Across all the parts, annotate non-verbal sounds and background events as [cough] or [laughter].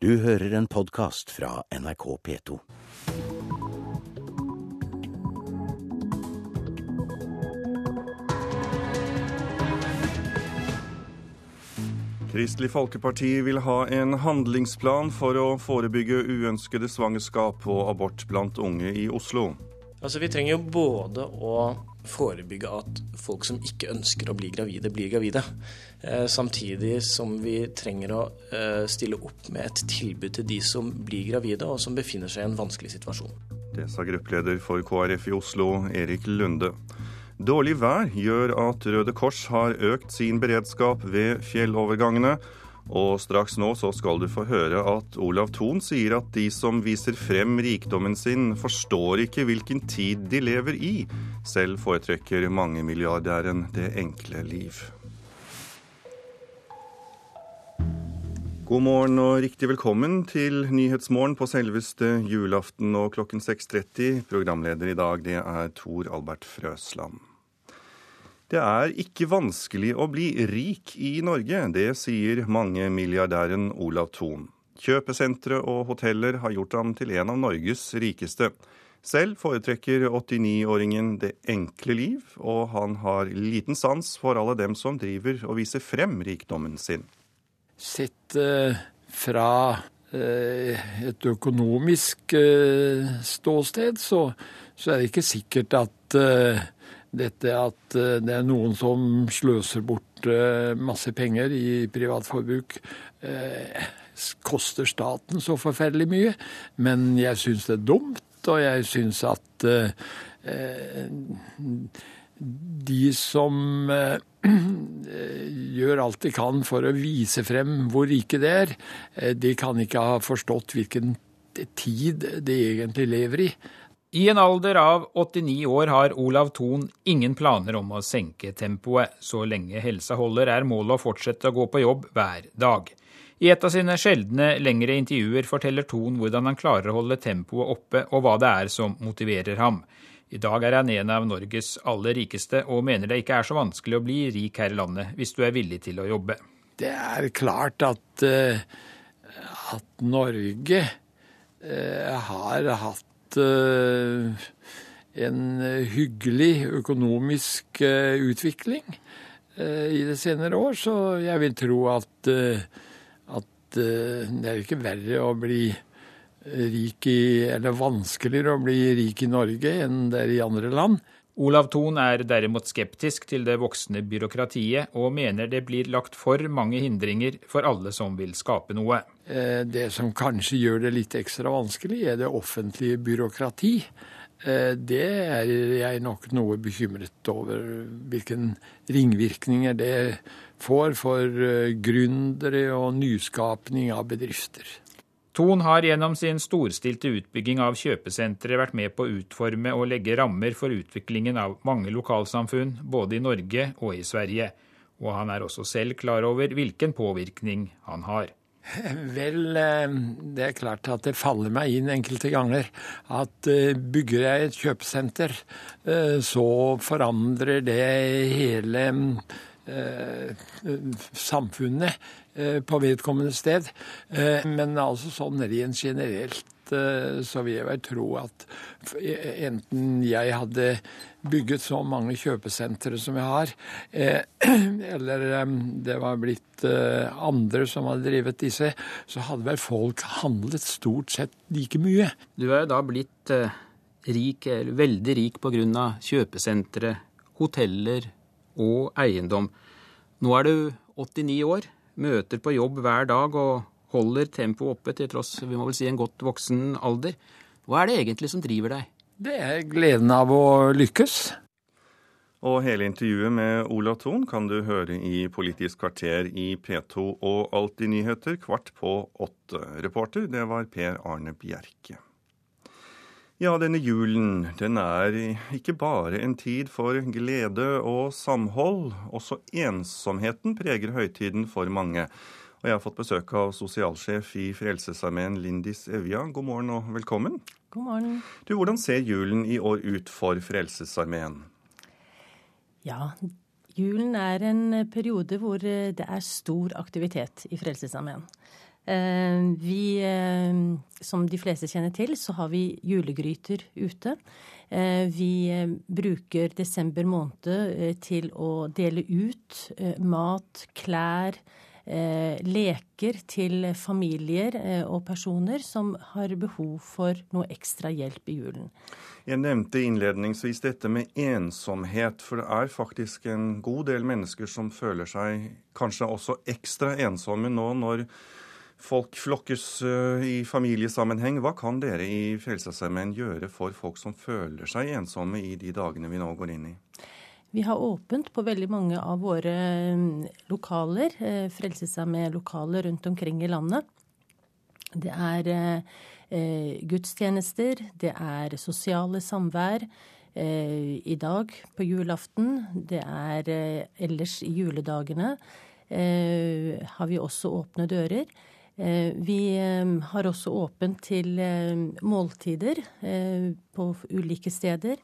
Du hører en podkast fra NRK P2. Kristelig Folkeparti vil ha en handlingsplan for å forebygge uønskede svangerskap og abort blant unge i Oslo. Altså, Vi trenger jo både å forebygge at folk som ikke ønsker å bli gravide, blir gravide. Eh, samtidig som vi trenger å eh, stille opp med et tilbud til de som blir gravide, og som befinner seg i en vanskelig situasjon. Det sa gruppeleder for KrF i Oslo, Erik Lunde. Dårlig vær gjør at Røde Kors har økt sin beredskap ved fjellovergangene. Og straks nå så skal du få høre at Olav Thon sier at de som viser frem rikdommen sin, forstår ikke hvilken tid de lever i. Selv foretrekker mangemilliardæren det enkle liv. God morgen og riktig velkommen til Nyhetsmorgen på selveste julaften og klokken 6.30. Programleder i dag, det er Tor Albert Frøsland. Det er ikke vanskelig å bli rik i Norge, det sier mangemilliardæren Olav Thon. Kjøpesentre og hoteller har gjort ham til en av Norges rikeste. Selv foretrekker 89-åringen det enkle liv, og han har liten sans for alle dem som driver og viser frem rikdommen sin. Sett uh, fra uh, et økonomisk uh, ståsted, så, så, er det ikke sikkert at dette at eh, det er noen som sløser bort eh, masse penger i privatforbruk, eh, koster staten så forferdelig mye. Men jeg syns det er dumt, og jeg syns at de som [clears throat] gjør alt de kan for å vise frem hvor rike de er, de kan ikke ha forstått hvilken tid de egentlig lever i. I en alder av 89 år har Olav Thon ingen planer om å senke tempoet. Så lenge helsa holder, er målet å fortsette å gå på jobb hver dag. I et av sine sjeldne lengre intervjuer forteller Thon hvordan han klarer å holde tempoet oppe, og hva det er som motiverer ham. I dag er han en av Norges aller rikeste, og mener det ikke er så vanskelig å bli rik her i landet, hvis du er villig til å jobbe. Det er klart at, uh, at Norge uh, har hatt Eh, en hyggelig økonomisk eh, utvikling eh, i det senere år, så jeg vil tro at, at det er ikke verre å bli rik i, eller vanskeligere å bli rik i Norge enn det er i andre land. Olav Thon er derimot skeptisk til det voksende byråkratiet, og mener det blir lagt for mange hindringer for alle som vil skape noe. Eh, det som kanskje gjør det litt ekstra vanskelig, er det offentlige byråkrati. Eh, det er jeg nok noe bekymret over, hvilken ringvirkninger det får for eh, gründere og nyskapning av bedrifter. Thon har gjennom sin storstilte utbygging av kjøpesentre vært med på å utforme og legge rammer for utviklingen av mange lokalsamfunn, både i Norge og i Sverige. Og han er også selv klar over hvilken påvirkning han har. Vel, eh, det er klart at det faller meg inn enkelte ganger at eh, bygger jeg et kjøpesenter, eh, så forandrer det hele samfunnet Eh, på vedkommende sted. Eh, men altså sånn rent generelt eh, så vil jeg vel tro at enten jeg hadde bygget så mange kjøpesentre som jeg har, [clears throat] eller det var blitt andre som hadde drevet disse, så hadde vel folk handlet stort sett like mye. Du er jo da blitt rik, eller veldig rik pga. kjøpesentre, hoteller og eiendom. Nå er du 89 år møter på jobb hver dag og holder tempoet oppe til tross vi må vel si en godt voksen alder. Hva er det egentlig som driver deg? Det er gleden av å lykkes. Og hele intervjuet med Ola Thon kan du høre i Politisk kvarter i P2 og Alltid nyheter kvart på åtte. Reporter, det var Per Arne Bjerke. Ja, denne julen den er ikke bare en tid for glede og samhold. Også ensomheten preger høytiden for mange. Og jeg har fått besøk av sosialsjef i Frelsesarmeen, Lindis Evja. God morgen og velkommen. God morgen. Du, Hvordan ser julen i år ut for Frelsesarmeen? Ja, julen er en periode hvor det er stor aktivitet i Frelsesarmeen. Eh, vi, eh, som de fleste kjenner til, så har vi julegryter ute. Eh, vi bruker desember måned til å dele ut mat, klær, leker til familier og personer som har behov for noe ekstra hjelp i julen. Jeg nevnte innledningsvis dette med ensomhet, for det er faktisk en god del mennesker som føler seg kanskje også ekstra ensomme nå når folk flokkes eh, i familiesammenheng. Hva kan dere i Frelsesarmeen gjøre for folk som føler seg ensomme i de dagene vi nå går inn i? Vi har åpent på veldig mange av våre mm, lokaler, eh, Frelsesarmeen-lokaler rundt omkring i landet. Det er eh, gudstjenester, det er sosiale samvær. I dag på julaften, det er ellers i juledagene, har vi også åpne dører. Eh, vi eh, har også åpent til eh, måltider på ulike steder.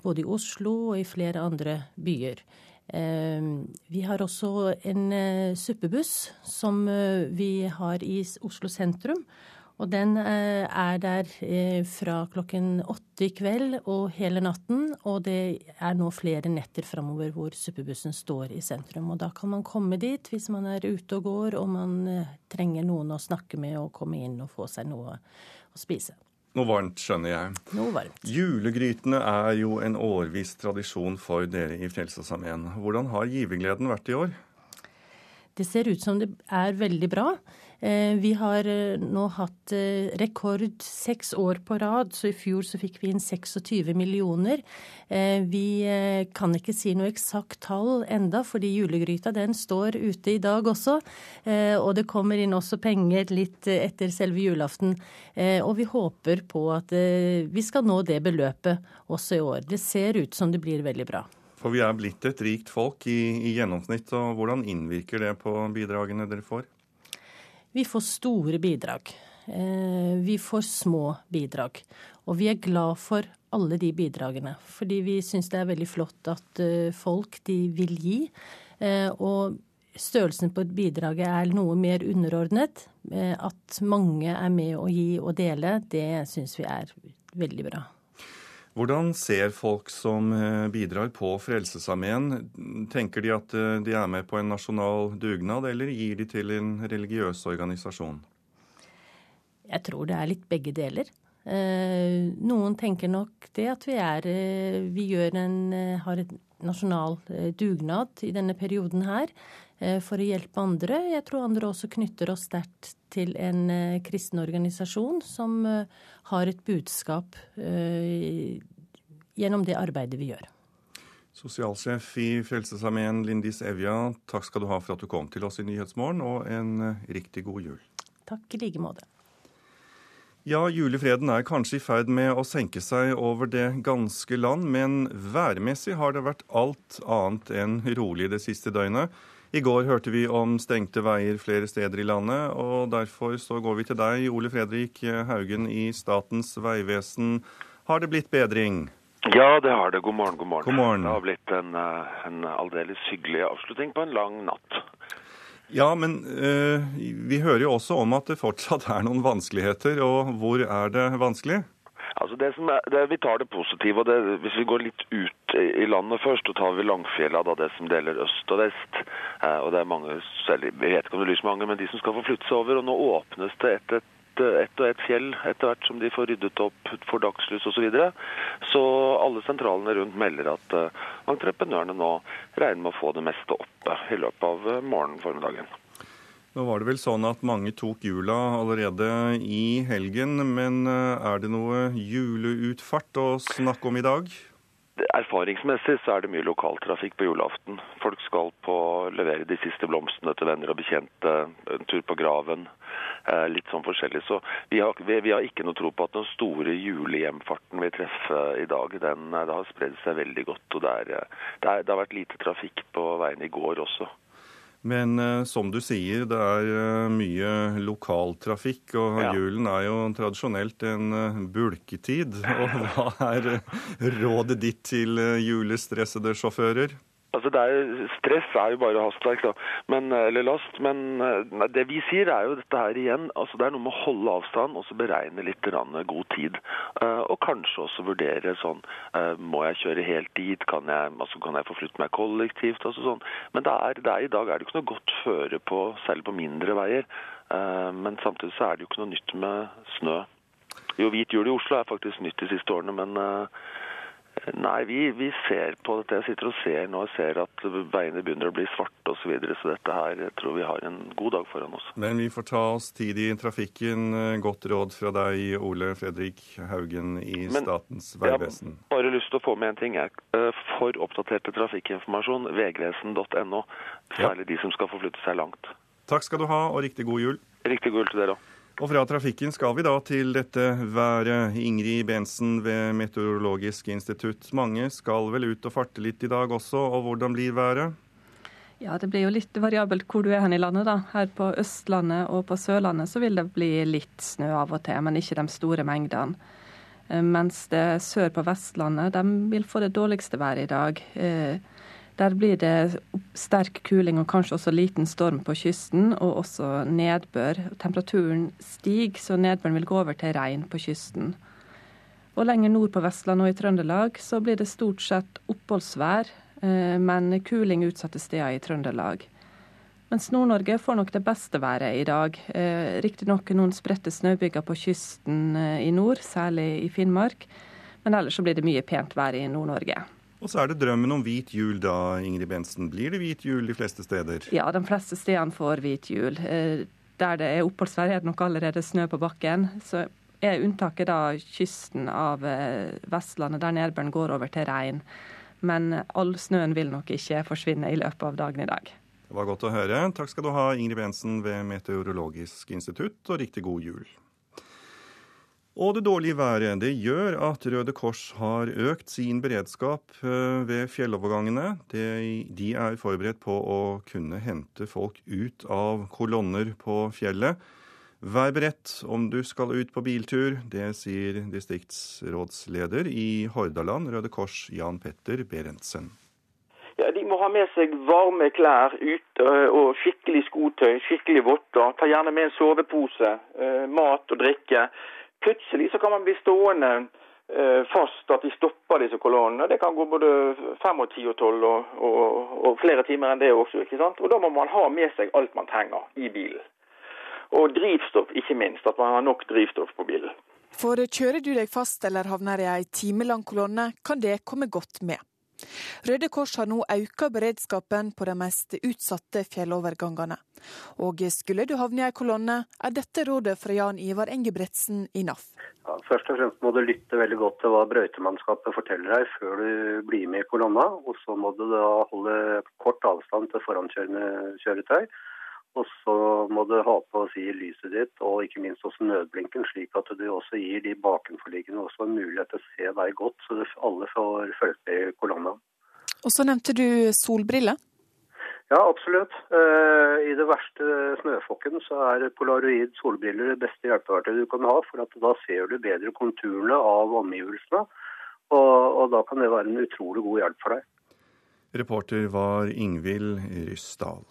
Både i Oslo og i flere andre byer. Vi har også en suppebuss som vi har i Oslo sentrum. Og den eh, er der eh, fra klokken åtte i kveld og hele natten. Og det er nå flere netter framover hvor suppebussen står i sentrum. Og da kan man komme dit hvis man er ute og går og man eh, trenger noen å snakke med og komme inn og få seg noe å spise. Noe varmt, skjønner jeg. Noe varmt. Julegrytene er jo en årvis tradisjon for dere i Frelsesarmeen. Hvordan har givergleden vært i år? Det ser ut som det er veldig bra. Eh, vi har eh, nå hatt eh, rekord seks år på rad, så i fjor så fikk vi inn 26 millioner. Vi kan ikke si noe eksakt tall enda, fordi julegryta den står ute i dag også. Og det kommer inn også penger litt etter selve julaften. Og vi håper på at vi skal nå det beløpet også i år. Det ser ut som det blir veldig bra. For vi er blitt et rikt folk i, i gjennomsnitt, og hvordan innvirker det på bidragene dere får? Vi får store bidrag. Eh, vi får små bidrag. Og vi er glad for alle de bidragene. Fordi vi syns det er veldig flott at eh, folk de vil gi. Eh, og størrelsen på bidraget er noe mer underordnet. At mange er med å gi og dele, det syns vi er veldig bra. Hvordan ser folk som eh, bidrar på Frelsesarmeen? Tenker de at eh, de er med på en nasjonal dugnad, eller gir de til en religiøs organisasjon? Jeg tror det er litt begge deler. Eh, noen tenker nok det at vi er Vi en, har en nasjonal dugnad i denne perioden her for å hjelpe andre. Jeg tror andre også knytter oss sterkt til en kristen organisasjon som har et budskap gjennom det arbeidet vi gjør. Sosialsjef i Frelsesarmeen, Lindis Evja, takk skal du ha for at du kom til oss i Nyhetsmorgen, og en eh, riktig god jul. Takk i like måte. Ja, julefreden er kanskje i ferd med å senke seg over det ganske land, men værmessig har det vært alt annet enn rolig det siste døgnet. I går hørte vi om stengte veier flere steder i landet, og derfor så går vi til deg, Ole Fredrik Haugen i Statens vegvesen. Har det blitt bedring? Ja, det har det. God morgen, god morgen. God morgen. Det har blitt en, eh, en aldeles hyggelig avslutning på en lang natt. Ja, men uh, vi hører jo også om at det fortsatt er noen vanskeligheter. Og hvor er det vanskelig? Altså det som er, det, Vi tar det positive. og det, Hvis vi går litt ut i landet først, så tar vi Langfjella, da det som deler øst og vest. Eh, og det er mange, selv, Jeg vet ikke om det lyser mange, men de som skal få flytte seg over. og Nå åpnes det et, et ett og ett fjell etter hvert som de får ryddet opp for dagslys osv. Så, videre. så alle sentralene rundt melder at eh, entreprenørene nå regner med å få det meste oppe i løpet av uh, morgenen formiddagen. Nå var det vel sånn at mange tok jula allerede i helgen, men uh, er det noe juleutfart å snakke om i dag? Erfaringsmessig så er det mye lokaltrafikk på julaften. Folk skal på levere de siste blomstene til venner og bekjente, en tur på graven. Eh, litt sånn forskjellig. Så vi har, vi, vi har, ikke noe tro på at den store julehjemfarten vi treffer i dag, den eh, det har spredd seg veldig godt. og det, er, eh, det, er, det har vært lite trafikk på veien i går også. Men uh, som du sier, det er uh, mye lokaltrafikk, og ja. julen er jo tradisjonelt en uh, bulketid. [laughs] Og hva er rådet ditt til julestressede sjåfører? Altså er, stress er jo bare hastverk, da. Men, eller last. Men nei, det vi sier er jo dette her igjen. altså Det er noe med å holde avstand og så beregne litt god tid. Uh, og kanskje også vurdere sånn Må jeg kjøre helt dit? Kan jeg, altså, jeg forflytte meg kollektivt? altså sånn. Men det er, det er, i dag er det ikke noe godt føre på, særlig på mindre veier. Men samtidig så er det jo ikke noe nytt med snø. Jo, hvit jul i Oslo er faktisk nytt de siste årene, men Nei, vi, vi, ser på dette. Jeg sitter og ser nå og ser at veiene begynner å bli svarte osv. Så, videre, så dette her jeg tror vi har en god dag foran oss. Men vi får ta oss tid i trafikken. Godt råd fra deg, Ole Fredrik Haugen i Men, Statens vegvesen. Jeg har bare lyst til å få med en ting. Jeg. Eh, for oppdaterte trafikkinformasjon, vegvesen.no. Særlig ja. de som skal forflytte seg langt. Takk skal du ha, og riktig god jul. Riktig god jul til dere òg. Og fra trafikken skal vi da til dette været. Ingrid Bensen ved Meteorologisk institutt. Mange skal vel ut og farte litt i dag også, og hvordan blir været? Ja, Det blir jo litt variabelt hvor du er hen i landet. da. Her på Østlandet og på Sørlandet så vil det bli litt snø av og til, men ikke de store mengdene. Eh, mens det sør på Vestlandet de vil få det dårligste været i dag. Eh, der blir det sterk kuling og kanskje også liten storm på kysten, og også nedbør. Temperaturen stiger, så nedbøren vil gå over til regn på kysten. Og lenger nord på Vestland og i Trøndelag så blir det stort sett oppholdsvær, eh, men kuling utsatte steder i Trøndelag. Mens Nord-Norge får nok det beste været i dag. Eh, Riktignok noen spredte snøbyger på kysten eh, i nord, særlig i Finnmark. Men ellers så blir det mye pent vær i Nord-Norge. Og så er det drømmen om hvit jul da, Ingrid Bensen. Blir det hvit jul de fleste steder? Ja, de fleste stedene får hvit jul. Eh, der det er oppholdsvær, er det nok allerede snø på bakken. Så er unntaket da kysten av eh, Vestlandet, der nedbøren går over til regn. Men all snøen vil nok ikke forsvinne i løpet av dagen i dag. Det var godt å høre. Takk skal du ha, Ingrid Bensen ved Meteorologisk institutt, og riktig god jul. Og det dårlige været det gjør at Røde Kors har økt sin beredskap eh, ved fjellovergangene. De er forberedt på å kunne hente folk ut av kolonner på fjellet. Vær beredt om du skal ut på biltur, det sier distriktsrådsleder i Hordaland Røde Kors, Jan Petter Berentsen. Ja, De må ha med seg varme klær ut, og skikkelig skotøy, skikkelig votter. Ta gjerne med en sovepose, eh, mat og drikke plutselig så kan man bli stående eh, fast at de stopper disse kolonnene. Det kan gå både fem og ti og tolv og, og, og, flere timer enn det også. ikke sant? Og Da må man ha med seg alt man trenger i bilen. Og drivstoff, ikke minst. At man har nok drivstoff på bilen. For kjører du deg fast eller havner i ei timelang kolonne, kan det komme godt med. Røde Kors har nå økt beredskapen på de mest utsatte fjellovergangene. Og skulle du havne i ei kolonne, er dette rådet fra Jan Ivar Engebretsen i NAF. Ja, først og fremst må du lytte veldig godt til hva brøytemannskapet forteller deg før du blir med i kolonna. Og så må du da holde kort avstand til forankjørende kjøretøy. Og så må du ha på å si, lyset ditt, og ikke minst også nødblinken, slik at du også gir de bakenforliggende også en mulighet til å se deg godt, så alle får følge med i kolonna. Og så nevnte du solbriller? Ja, absolutt. Eh, I det verste snøfokken så er polaroid solbriller det beste hjelpeverktøyet du kan ha, for da ser du bedre konturene av omgivelsene. Og, og da kan det være en utrolig god hjelp for deg. Reporter var Ingvild Ryssdal.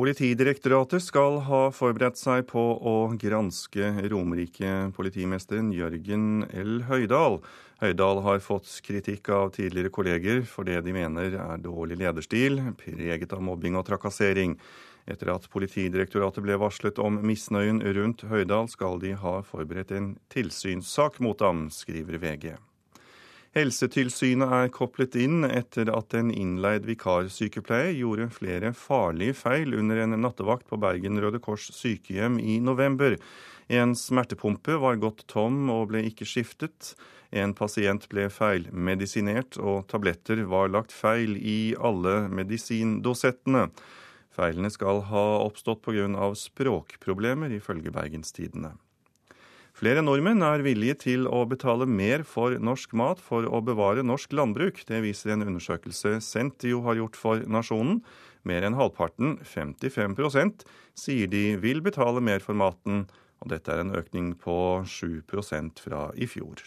Politidirektoratet skal ha forberedt seg på å granske Romerike-politimesteren Jørgen L. Høydal. Høydal har fått kritikk av tidligere kolleger for det de mener er dårlig lederstil, preget av mobbing og trakassering. Etter at Politidirektoratet ble varslet om misnøyen rundt Høydal, skal de ha forberedt en tilsynssak mot ham, skriver VG. Helsetilsynet er koplet inn etter at en innleid vikarsykepleier gjorde flere farlige feil under en nattevakt på Bergen Røde Kors sykehjem i november. En smertepumpe var gått tom og ble ikke skiftet. En pasient ble feilmedisinert, og tabletter var lagt feil i alle medisindosettene. Feilene skal ha oppstått pga. språkproblemer, ifølge Bergenstidene. Flere nordmenn er villige til å betale mer for norsk mat for å bevare norsk landbruk. Det viser en undersøkelse Sentio har gjort for Nasjonen. Mer enn halvparten, 55% sier de vil betale mer for maten, og dette er en økning på 7% fra i fjor.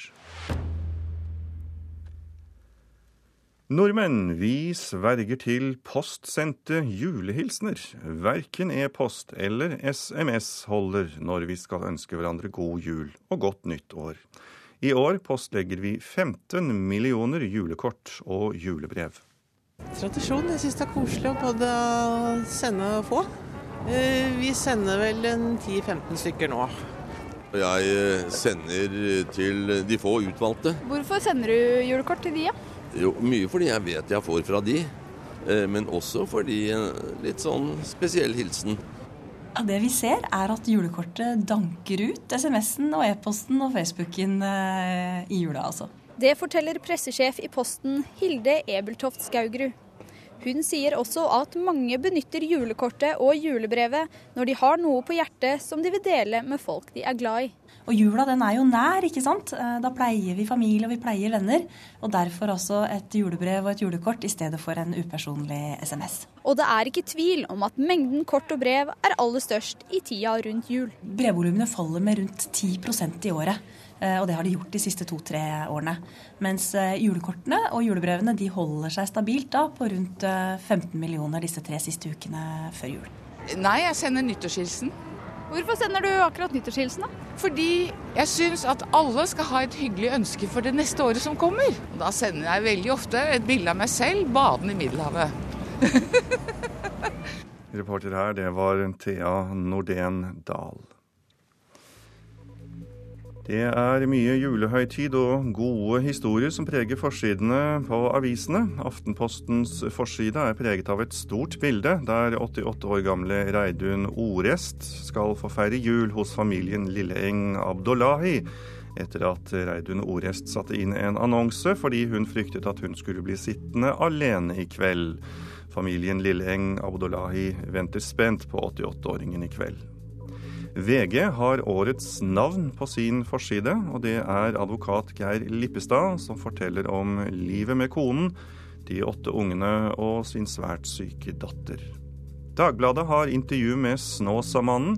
Nordmenn, vi sverger til postsendte julehilsener. Verken e-post eller SMS holder når vi skal ønske hverandre god jul og godt nytt år. I år postlegger vi 15 millioner julekort og julebrev. Tradisjon. Jeg syns det er koselig å både sende og få. Eh, vi sender vel en 10-15 stykker nå. Jeg eh, sender til de få utvalgte. Hvorfor sender du julekort til de, ja? Jo, mye fordi jeg vet jeg får fra de, eh, men også fordi litt sånn spesiell hilsen. Ja, det vi ser, er at julekortet danker ut SMS-en og e-posten og Facebooken eh, i jula, altså. Det forteller pressesjef i Posten Hilde Ebeltoft Skaugrud. Hun sier også at mange benytter julekortet og julebrevet når de har noe på hjertet som de vil dele med folk de er glad i. Og jula den er jo nær, ikke sant. Eh, da pleier vi familie og vi pleier venner. Og derfor også et julebrev og et julekort i stedet for en upersonlig SMS. Og det er ikke tvil om at mengden kort og brev er aller størst i tida rundt jul. Brevvolumene faller med rundt 10% i året. Eh, og det har de gjort de siste to-tre årene. Mens eh, julekortene og julebrevene de holder seg stabilt da på rundt 15 millioner disse tre siste ukene før jul. Nei, jeg sender nyttårshilsen. Hvorfor sender du akkurat nyttårshilsen? da? Fordi jeg syns at alle skal ha et hyggelig ønske for det neste året som kommer. Da sender jeg veldig ofte et bilde av meg selv badende i Middelhavet. [laughs] Reporter her, det var Thea Nordén Dahl. Det er mye julehøytid og gode historier som preger forsidene på avisene. Aftenpostens forside er preget av et stort bilde der 88 år gamle Reidun Orest skal få feire jul hos familien Lilleeng Abdullahi etter at Reidun Orest satte inn en annonse fordi hun fryktet at hun skulle bli sittende alene i kveld. Familien Lilleeng Abdullahi venter spent på 88-åringen i kveld. VG har årets navn på sin forside, og det er advokat Geir Lippestad som forteller om livet med konen, de åtte ungene og sin svært syke datter. Dagbladet har intervju med Snåsamannen.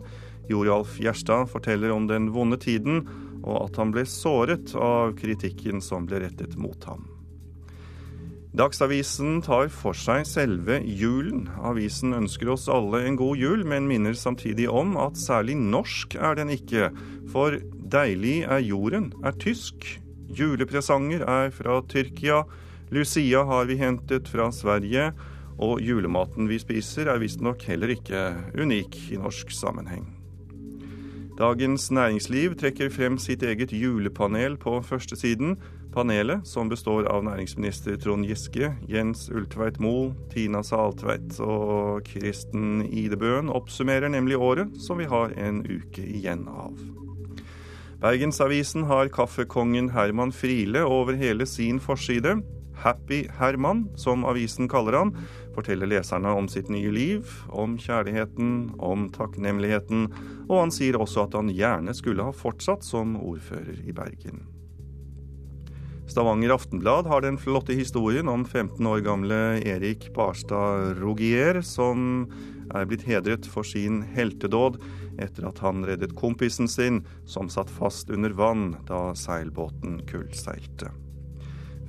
Joralf Gjerstad forteller om den vonde tiden, og at han ble såret av kritikken som ble rettet mot ham. Dagsavisen tar for seg selve julen. Avisen ønsker oss alle en god jul, men minner samtidig om at særlig norsk er den ikke. For deilig er jorden er tysk. Julepresanger er fra Tyrkia. Lucia har vi hentet fra Sverige. Og julematen vi spiser er visstnok heller ikke unik i norsk sammenheng. Dagens Næringsliv trekker frem sitt eget julepanel på førstesiden. Panelet, som består av næringsminister Trond Giske, Jens Ulltveit Moe, Tina Saltveit og Kristen Idebøen, oppsummerer nemlig året som vi har en uke igjen av. Bergensavisen har kaffekongen Herman Friele over hele sin forside. Happy Herman, som avisen kaller han, forteller leserne om sitt nye liv, om kjærligheten, om takknemligheten, og han sier også at han gjerne skulle ha fortsatt som ordfører i Bergen. Stavanger Aftenblad har den flotte historien om 15 år gamle Erik Barstad Rogier, som er blitt hedret for sin heltedåd etter at han reddet kompisen sin, som satt fast under vann da seilbåten kullseilte.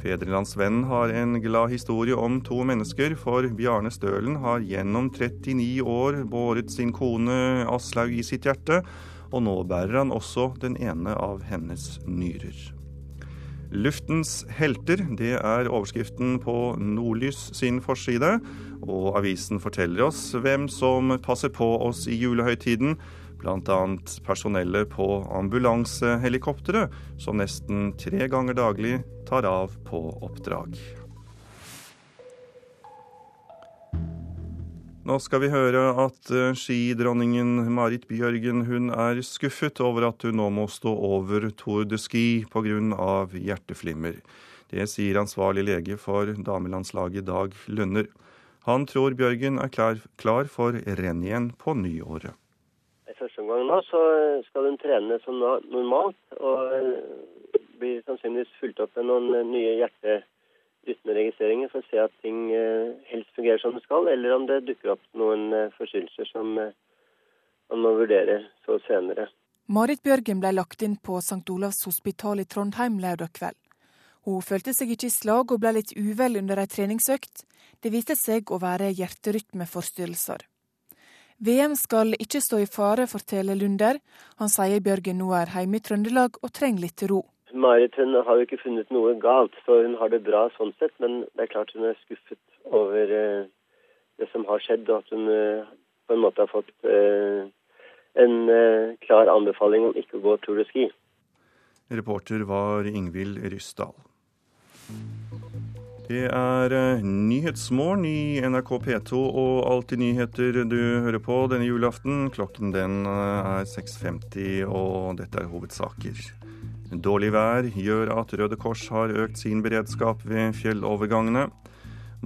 Fedrelandsvennen har en glad historie om to mennesker, for Bjarne Stølen har gjennom 39 år båret sin kone Aslaug i sitt hjerte, og nå bærer han også den ene av hennes nyrer. Luftens helter, det er overskriften på Nordlys sin forside. Og avisen forteller oss hvem som passer på oss i julehøytiden. Bl.a. personellet på ambulansehelikopteret, som nesten tre ganger daglig tar av på oppdrag. Nå skal vi høre at eh, skidronningen Marit Bjørgen hun er skuffet over at hun nå må stå over Tour de Ski pga. hjerteflimmer. Det sier ansvarlig lege for damelandslaget Dag Lønner. Han tror Bjørgen er klar, klar for renn igjen på nyåret. I første omgang nå så skal hun trene som normalt, og blir sannsynligvis fulgt opp med noen nye hjerteflimmer rytmeregistreringer for å se at ting eh, helst fungerer som det skal, eller om det dukker opp noen eh, forstyrrelser som eh, man må vurdere så senere. Marit Bjørgen ble lagt inn på St. Olavs hospital i Trondheim lørdag kveld. Hun følte seg ikke i slag og ble litt uvel under ei treningsøkt. Det viste seg å være hjerterytmeforstyrrelser. VM skal ikke stå i fare, forteller Lunder. Han sier Bjørgen nå er hjemme i Trøndelag og trenger litt ro. Marit hun har jo ikke funnet noe galt, så hun har det bra sånn sett. Men det er klart hun er skuffet over eh, det som har skjedd, og at hun eh, på en måte har fått eh, en eh, klar anbefaling om ikke å gå tur og Ski. Reporter var Ingvild Ryssdal. Det er eh, Nyhetsmorgen i NRK P2 og Alltid nyheter du hører på denne julaften. Klokken den eh, er 6.50, og dette er hovedsaker. Dårlig vær gjør at Røde Kors har økt sin beredskap ved fjellovergangene.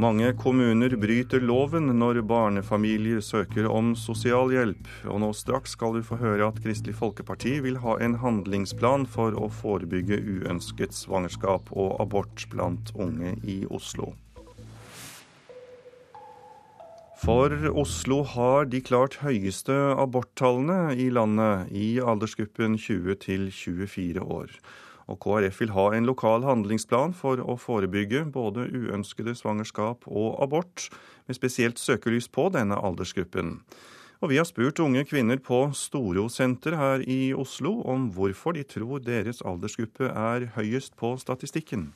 Mange kommuner bryter loven når barnefamilier søker om sosialhjelp. Og nå straks skal du få høre at Kristelig Folkeparti vil ha en handlingsplan for å forebygge uønsket svangerskap og abort blant unge i Oslo. For Oslo har de klart høyeste aborttallene i landet i aldersgruppen 20 til 24 år og KrF vil ha en lokal handlingsplan for å forebygge både uønskede svangerskap og abort, med spesielt søkelys på denne aldersgruppen. Og vi har spurt unge kvinner på Storosenter her i Oslo om hvorfor de tror deres aldersgruppe er høyest på statistikken.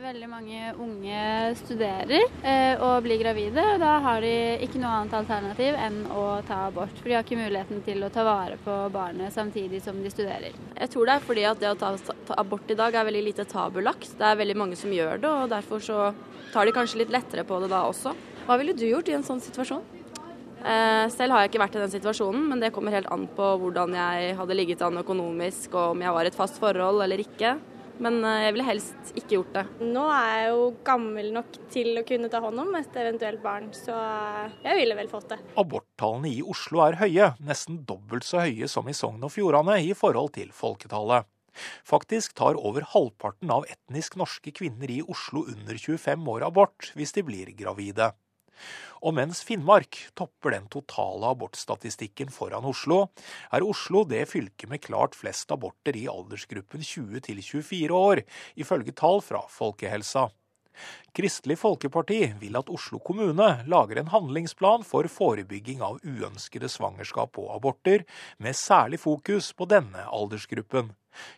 Veldig mange unge studerer eh, og blir gravide. og Da har de ikke noe annet alternativ enn å ta abort. For de har ikke muligheten til å ta vare på barnet samtidig som de studerer. Jeg tror det er fordi at det å ta, ta abort i dag er veldig lite tabulagt. Det er veldig mange som gjør det, og derfor så tar de kanskje litt lettere på det da også. Hva ville du gjort i en sånn situasjon? Eh, selv har jeg ikke vært i den situasjonen, men det kommer helt an på hvordan jeg hadde ligget an økonomisk, og om jeg var i et fast forhold eller ikke. Men eh, jeg ville helst ikke gjort det. Nå er jeg jo gammel nok til å kunne ta hånd om et eventuelt barn, så jeg ville vel fått det. Aborttallene i Oslo er høye, nesten dobbelt så høye som i Sogn og Fjordane i forhold til folketallet. Faktisk tar over halvparten av etnisk norske kvinner i Oslo under 25 år abort hvis de blir gravide. Og mens Finnmark topper den totale abortstatistikken foran Oslo, er Oslo det fylket med klart flest aborter i aldersgruppen 20 til 24 år, ifølge tall fra Folkehelsa. Kristelig Folkeparti vil at Oslo kommune lager en handlingsplan for forebygging av uønskede svangerskap og aborter, med særlig fokus på denne aldersgruppen.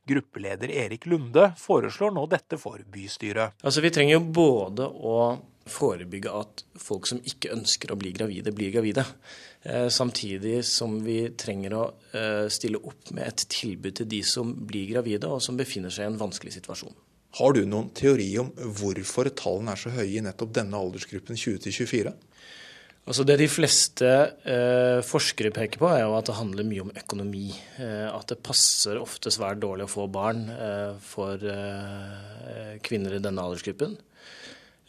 Gruppeleder Erik Lunde foreslår nå dette for bystyret. Altså, Vi trenger jo både å forebygge at folk som ikke ønsker å bli gravide, blir gravide. Eh, samtidig som vi trenger å eh, stille opp med et tilbud til de som blir gravide, og som befinner seg i en vanskelig situasjon. Har du noen teori om hvorfor tallene er så høye i nettopp denne aldersgruppen 20-24? Altså Det de fleste eh, forskere peker på, er jo at det handler mye om økonomi. Eh, at det passer ofte svært dårlig å få barn eh, for eh, kvinner i denne aldersgruppen.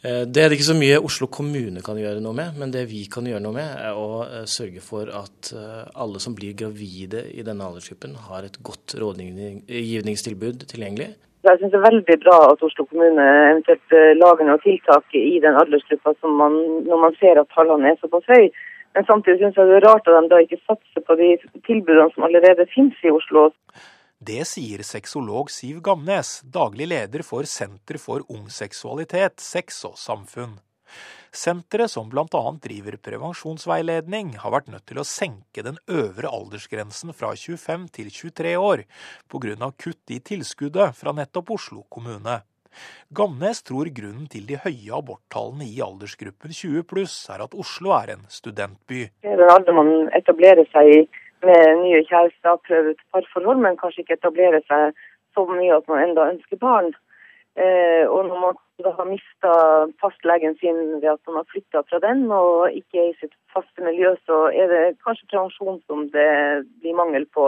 Eh, det er det ikke så mye Oslo kommune kan gjøre noe med, men det vi kan gjøre noe med, er å eh, sørge for at alle som blir gravide i denne aldersgruppen, har et godt rådgivningstilbud tilgjengelig. Jeg synes det er veldig bra at Oslo kommune eventuelt eh, lager noen tiltak i den aldersgruppa man, når man ser at tallene er såpass høye. Men samtidig synes jeg det er rart at de da ikke satser på de tilbudene som allerede finnes i Oslo. Det sier sexolog Siv Gamnes, daglig leder for Senter for ung seksualitet, sex og samfunn. Senteret, som bl.a. driver prevensjonsveiledning, har vært nødt til å senke den øvre aldersgrensen fra 25 til 23 år, pga. kutt i tilskuddet fra nettopp Oslo kommune. Gamnes tror grunnen til de høye aborttallene i aldersgruppen 20 pluss er at Oslo er en studentby. Det er den alder man etablerer seg med nye kjærester, prøve ut parforhold, men kanskje ikke etablerer seg så mye at man enda ønsker barn. Eh, og når man da har mista fastlegen sin ved at man har flytta fra den og ikke er i sitt faste miljø, så er det kanskje prevensjon som det blir mangel på.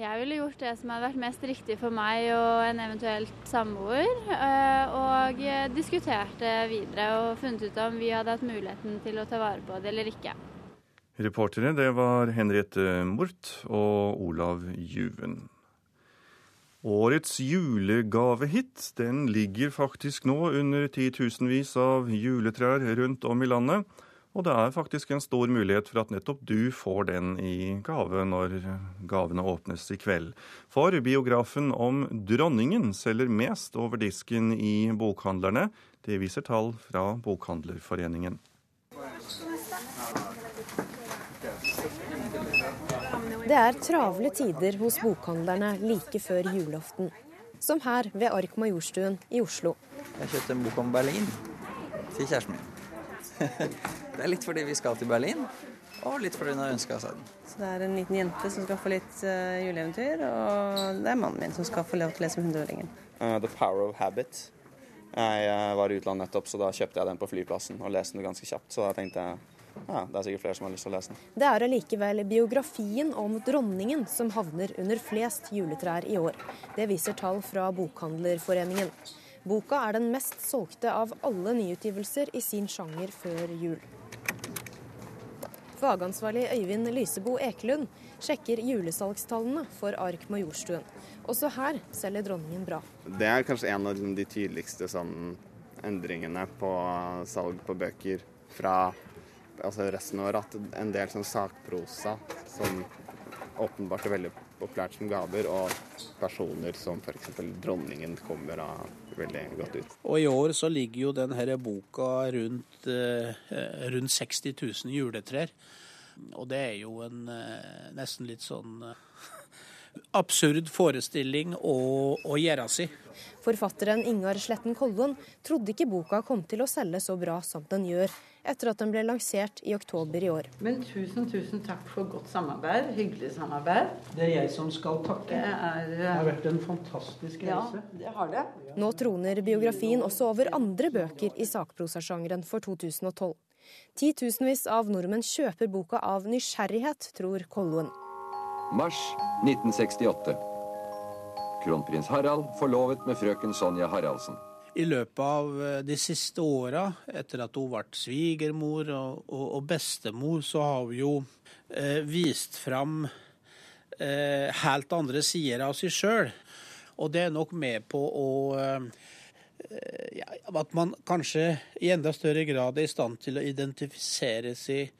Jeg ville gjort det som hadde vært mest riktig for meg og en eventuelt samboer. Eh, og diskutert det videre og funnet ut om vi hadde hatt muligheten til å ta vare på det eller ikke. Reportere det var Henriette Mort og Olav Juven. Årets julegavehit den ligger faktisk nå under titusenvis av juletrær rundt om i landet. Og det er faktisk en stor mulighet for at nettopp du får den i gave når gavene åpnes i kveld. For biografen om dronningen selger mest over disken i bokhandlerne. Det viser tall fra Bokhandlerforeningen. Det er travle tider hos bokhandlerne like før julaften. Som her ved Ark Majorstuen i Oslo. Jeg kjøpte en bok om Berlin til kjæresten min. [laughs] det er litt fordi vi skal til Berlin, og litt fordi hun har ønska seg den. Så det er en liten jente som skal få litt uh, juleeventyr, og det er mannen min som skal få lov til å lese med hundreåringen. Uh, The Power of Habit. Jeg uh, var i utlandet nettopp, så da kjøpte jeg den på flyplassen og leste den ganske kjapt. Så da tenkte jeg ja, det er sikkert flere som har lyst til å lese den. Det er allikevel biografien om dronningen som havner under flest juletrær i år. Det viser tall fra Bokhandlerforeningen. Boka er den mest solgte av alle nyutgivelser i sin sjanger før jul. Fagansvarlig Øyvind Lysebo Ekelund sjekker julesalgstallene for Ark Majorstuen. Også her selger dronningen bra. Det er kanskje en av de tydeligste sånn, endringene på salg på bøker fra altså resten av året. At en del sånn sakprosa som åpenbart er veldig populært som gaver, og personer som f.eks. dronningen kommer da veldig godt ut. Og I år så ligger jo denne boka rundt, eh, rundt 60 000 juletrær. Og det er jo en eh, nesten litt sånn eh, absurd forestilling å, å gjøre si. Forfatteren Ingar Sletten Kollon trodde ikke boka kom til å selge så bra som den gjør, etter at den ble lansert i oktober i år. Men tusen, tusen takk for godt samarbeid. Hyggelig samarbeid. Det er jeg som skal takke. Det, er, det har vært en fantastisk reise. Ja, det har det. Nå troner biografien også over andre bøker i sakprosasjangeren for 2012. Titusenvis av nordmenn kjøper boka av nysgjerrighet, tror Kollon. Mars 1968. Kronprins Harald forlovet med frøken Sonja Haraldsen. I løpet av eh, de siste åra, etter at hun ble svigermor og, og, og, bestemor, så har hun jo eh, vist fram eh, helt andre sider av seg sjøl. Og det er nok med på å eh, ja, At man kanskje i enda større grad er i stand til å identifisere seg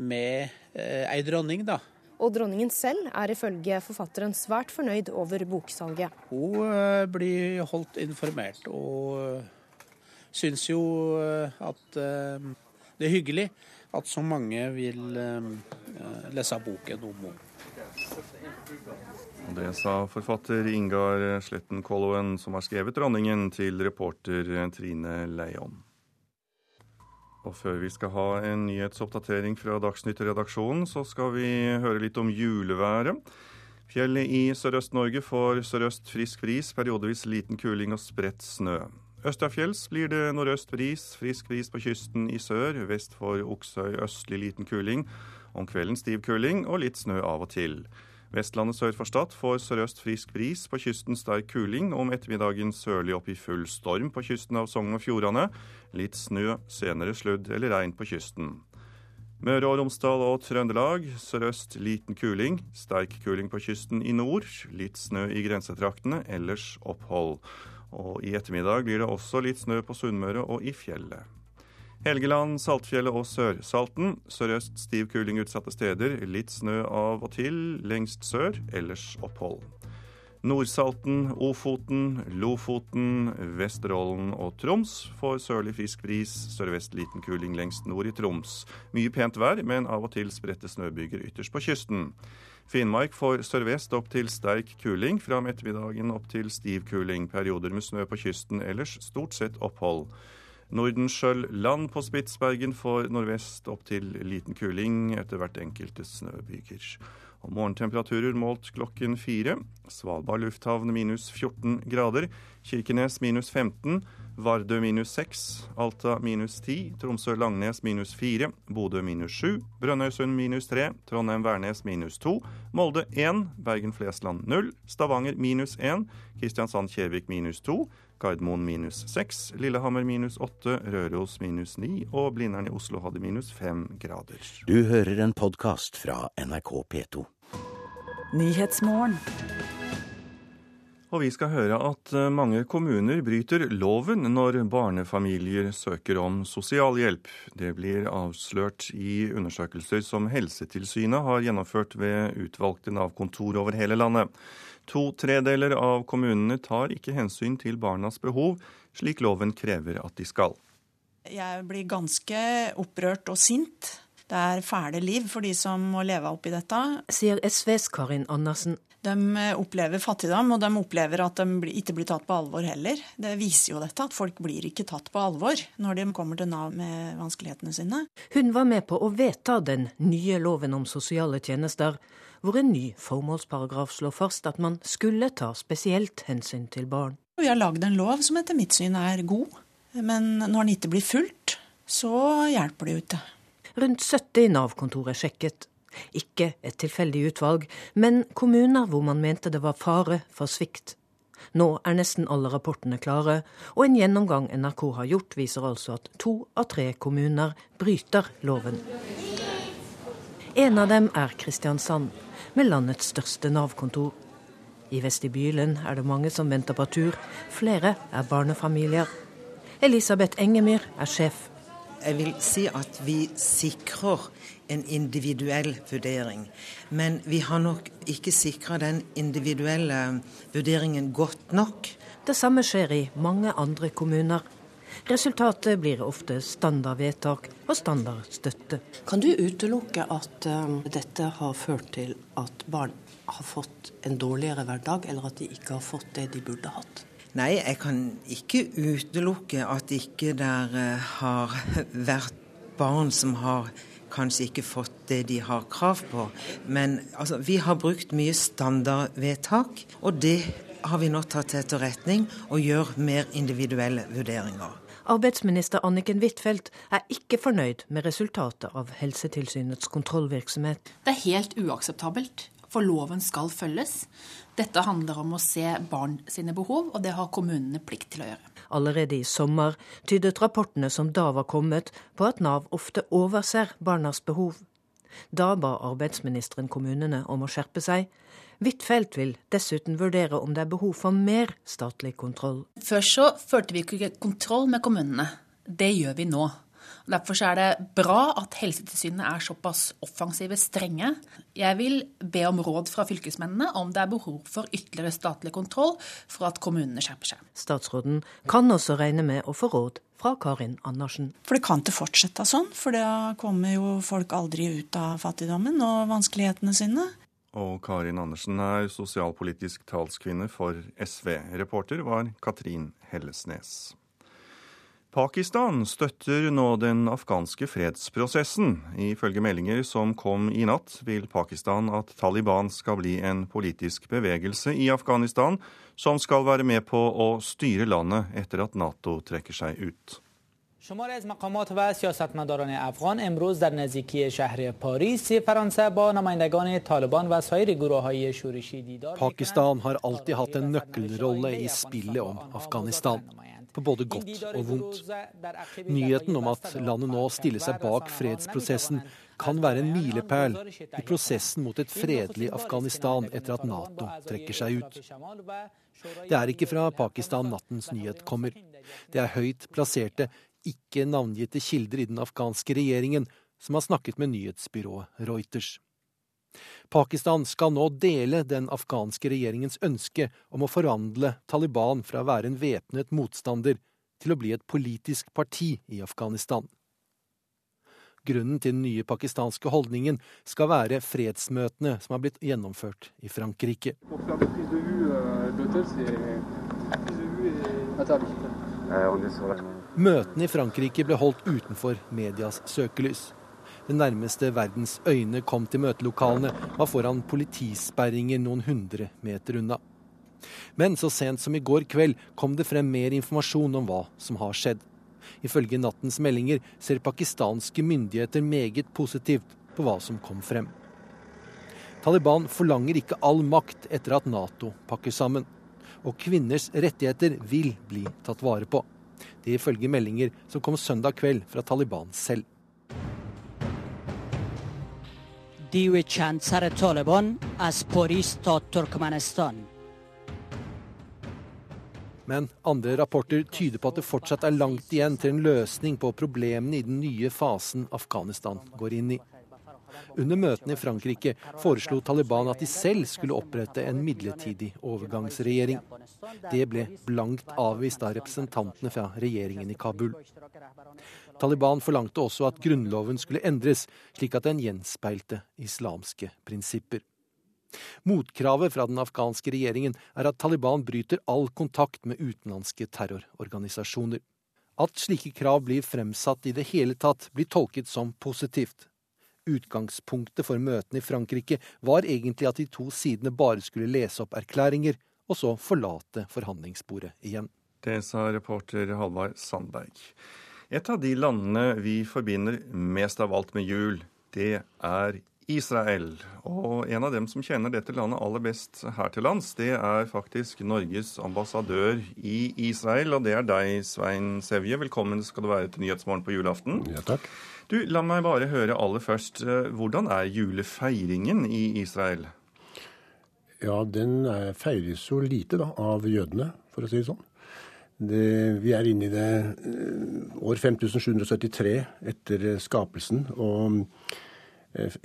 med eh, ei dronning, da. Og dronningen selv er ifølge forfatteren svært fornøyd over boksalget. Hun eh, blir holdt informert, og eh, syns jo eh, at det er hyggelig at så mange vil lese boken om henne. Det sa forfatter Ingar Sletten Kolloen, som har skrevet 'Dronningen', til reporter Trine Leion. Og før vi skal ha en nyhetsoppdatering fra Dagsnytt-redaksjonen, så skal vi høre litt om juleværet. Fjellet i Sørøst-Norge får sørøst frisk bris, periodevis liten kuling og spredt snø. Østafjells blir det nordøst bris, frisk bris på kysten i sør. Vest for Oksøy østlig liten kuling. Om kvelden stiv kuling og litt snø av og til. Vestlandet sør for Stad får sørøst frisk bris, på kysten sterk kuling. Om ettermiddagen sørlig opp i full storm på kysten av Sogn og Fjordane. Litt snø, senere sludd eller regn på kysten. Møre og Romsdal og Trøndelag sørøst liten kuling. Sterk kuling på kysten i nord. Litt snø i grensetraktene, ellers opphold. Og i ettermiddag blir det også litt snø på Sunnmøre og i fjellet. Helgeland, Saltfjellet og Sørsalten. Sørøst stiv kuling utsatte steder. Litt snø av og til lengst sør, ellers opphold. Nordsalten, Ofoten, Lofoten, Vesterålen og Troms får sørlig frisk bris. Sørvest liten kuling lengst nord i Troms. Mye pent vær, men av og til spredte snøbyger ytterst på kysten. Finnmark får sørvest opp til sterk kuling. Fra om ettermiddagen opp til stiv kuling. Perioder med snø på kysten, ellers stort sett opphold. Nordenskjøld-land på Spitsbergen får nordvest opp til liten kuling, etter hvert enkelte snøbyger. Og morgentemperaturer målt klokken fire. Svalbard lufthavn minus 14 grader. Kirkenes minus 15. Vardø minus 6. Alta minus 10. Tromsø-Langnes minus 4. Bodø minus 7. Brønnøysund minus 3. Trondheim-Værnes minus 2. Molde 1. Bergen-Flesland 0. Stavanger minus 1. Kristiansand-Kjevik minus 2. Gardermoen minus 6, Lillehammer minus 8, Røros minus 9 og Blindern i Oslo hadde minus 5 grader. Du hører en podkast fra NRK P2. Og vi skal høre at eh, mange kommuner bryter loven når barnefamilier søker om sosialhjelp. Det blir avslørt i undersøkelser som Helsetilsynet har gjennomført ved utvalgte Nav-kontor over hele landet. To tredeler av kommunene tar ikke hensyn til barnas behov, slik loven krever at de skal. Jeg blir ganske opprørt og sint. Det er fæle liv for de som må leve oppi dette. Sier SVs Karin Andersen. De opplever fattigdom, og de opplever at de ikke blir tatt på alvor heller. Det viser jo dette, at folk blir ikke tatt på alvor når de kommer til Nav med vanskelighetene sine. Hun var med på å vedta den nye loven om sosiale tjenester, hvor en ny formålsparagraf slår fast at man skulle ta spesielt hensyn til barn. Vi har lagd en lov som etter mitt syn er god, men når den ikke blir fulgt, så hjelper det jo ikke. Rundt 70 Nav-kontor er sjekket. Ikke et tilfeldig utvalg, men kommuner hvor man mente det var fare for svikt. Nå er nesten alle rapportene klare, og en gjennomgang NRK har gjort, viser altså at to av tre kommuner bryter loven. En av dem er Kristiansand, med landets største Nav-kontor. I vestibylen er det mange som venter på tur. Flere er barnefamilier. Elisabeth Engemyr er sjef. Jeg vil si at vi sikrer en individuell vurdering. Men vi har nok ikke sikra den individuelle vurderingen godt nok. Det samme skjer i mange andre kommuner. Resultatet blir ofte standardvedtak og standardstøtte. Kan du utelukke at um, dette har ført til at barn har fått en dårligere hverdag, eller at de ikke har fått det de burde hatt? Nei, jeg kan ikke utelukke at ikke der uh, har [laughs] vært barn som har kanskje ikke fått det de har krav på. Men altså, vi har brukt mye standardvedtak, og det har vi nå tatt til etterretning og gjør mer individuelle vurderinger. Arbeidsminister Anniken Huitfeldt er ikke fornøyd med resultatet av Helsetilsynets kontrollvirksomhet. Det er helt uakseptabelt, for loven skal følges. Dette handler om å se barn sine behov, og det har kommunene plikt til å gjøre. Allerede i sommer tydet rapportene som da var kommet, på at Nav ofte overser barnas behov. Da ba arbeidsministeren kommunene om å skjerpe seg. Huitfeldt vil dessuten vurdere om det er behov for mer statlig kontroll. Før så førte vi ikke kontroll med kommunene. Det gjør vi nå. Derfor er det bra at helsetilsynene er såpass offensive, strenge. Jeg vil be om råd fra fylkesmennene om det er behov for ytterligere statlig kontroll for at kommunene skjerper seg. Statsråden kan også regne med å få råd fra Karin Andersen. For det kan ikke fortsette sånn, for da kommer jo folk aldri ut av fattigdommen og vanskelighetene sine. Og Karin Andersen er sosialpolitisk talskvinne for SV. Reporter var Katrin Hellesnes. Pakistan støtter nå den afghanske fredsprosessen. Ifølge meldinger som kom i natt, vil Pakistan at Taliban skal bli en politisk bevegelse i Afghanistan som skal være med på å styre landet etter at Nato trekker seg ut. شماری از مقامات و سیاستمداران افغان امروز در نزدیکی شهر پاریس فرانسه با نمایندگان طالبان و سایر گروه های شورشی دیدار Pakistan har alltid hatt en nøkkelrolle i spillet om Afghanistan, på både godt og vondt. Nyheten om at landet nå stiller seg bak fredsprosessen, kan være en milepæl i prosessen mot et fredelig Afghanistan etter at Nato trekker seg ut. Det er ikke fra Pakistan nattens nyhet kommer. Det er høyt plasserte ikke navngitte kilder i den afghanske regjeringen som har snakket med nyhetsbyrået Reuters. Pakistan skal nå dele den afghanske regjeringens ønske om å forvandle Taliban fra å være en væpnet motstander til å bli et politisk parti i Afghanistan. Grunnen til den nye pakistanske holdningen skal være fredsmøtene som har blitt gjennomført i Frankrike. Møtene i Frankrike ble holdt utenfor medias søkelys. Det nærmeste verdens øyne kom til møtelokalene, var foran politisperringer noen hundre meter unna. Men så sent som i går kveld kom det frem mer informasjon om hva som har skjedd. Ifølge nattens meldinger ser pakistanske myndigheter meget positivt på hva som kom frem. Taliban forlanger ikke all makt etter at Nato pakker sammen. Og kvinners rettigheter vil bli tatt vare på. Det ifølge meldinger som kom søndag kveld fra Taliban selv. دیو چند سر طالبان از پاریس تا ترکمنستان Men andre rapporter tyder på at det fortsatt er langt igjen til en løsning på problemene i den nye fasen Afghanistan går inn i. Under møtene i Frankrike foreslo Taliban at de selv skulle opprette en midlertidig overgangsregjering. Det ble blankt avvist av representantene fra regjeringen i Kabul. Taliban forlangte også at grunnloven skulle endres, slik at den gjenspeilte islamske prinsipper. Motkravet fra den afghanske regjeringen er at Taliban bryter all kontakt med utenlandske terrororganisasjoner. At slike krav blir fremsatt i det hele tatt, blir tolket som positivt. Utgangspunktet for møtene i Frankrike var egentlig at de to sidene bare skulle lese opp erklæringer, og så forlate forhandlingsbordet igjen. Det sa reporter Halvard Sandberg. Et av de landene vi forbinder mest av alt med jul, det er Israel. Og en av dem som kjenner dette landet aller best her til lands, det er faktisk Norges ambassadør i Israel, og det er deg, Svein Sevje. Velkommen skal du være til Nyhetsmorgen på julaften. Ja, takk. Du, La meg bare høre aller først. Eh, hvordan er julefeiringen i Israel? Ja, den feires jo lite da, av jødene, for å si det sånn. Det, vi er inne i det eh, år 5773 etter skapelsen. og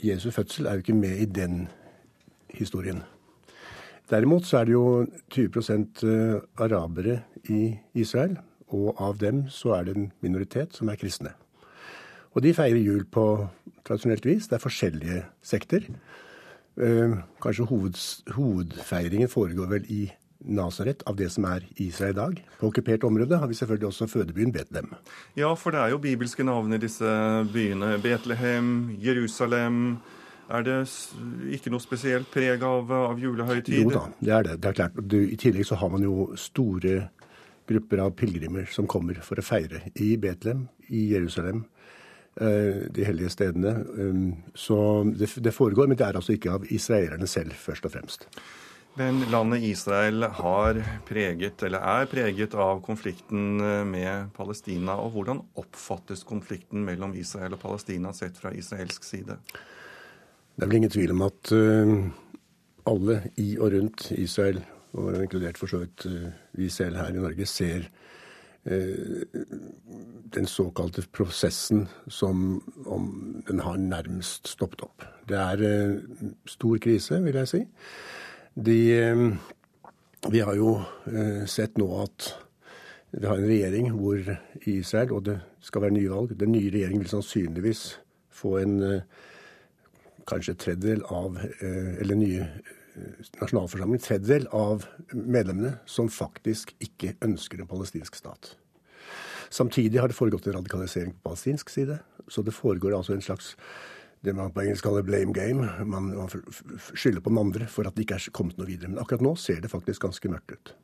Jesu fødsel er jo ikke med i den historien. Derimot så er det jo 20 eh, arabere i Israel, og av dem så er det en minoritet som er kristne. Og de feirer jul på tradisjonelt vis. Det er forskjellige sekter. Eh, kanskje hoved, hovedfeiringen foregår vel i Nasaret, av det som er Israel i dag. På okkupert område har vi selvfølgelig også fødebyen Betlehem. Ja, for det er jo bibelske navn i disse byene. Betlehem, Jerusalem. Er det ikke noe spesielt preg av, av julehøytid? Jo da, det er det. det er klart. I tillegg så har man jo store grupper av pilegrimer som kommer for å feire i Betlehem, i Jerusalem, eh, de hellige stedene. Um, så det, det foregår, men det er altså ikke av israelerne selv, først og fremst. Men landet Israel har preget, eller er preget av konflikten eh, med Palestina. og Hvordan oppfattes konflikten mellom Israel og Palestina sett fra israelsk side? Det er vel ingen tvil om at uh, alle i og rundt Israel, og inkludert for så vidt uh, vi selv her i Norge, ser den såkalte prosessen som om den har nærmest stoppet opp. Det er stor krise, vil jeg si. De, eh, vi har jo eh, sett nå at vi har en regjering hvor i Israel, og det skal være nyvalg Den nye regjeringen vil sannsynligvis få en eh, kanskje tredjedel av Eller nye nasjonalforsamling, tredjedel av medlemmene som faktisk ikke ønsker en palestinsk stat. Samtidig har det foregått en radikalisering på palestinsk side. Så det foregår altså en slags det man på engelsk kaller blame game. Man, man skylder på den andre for at det ikke er kommet noe videre. Men akkurat nå ser det faktisk ganske mørkt ut.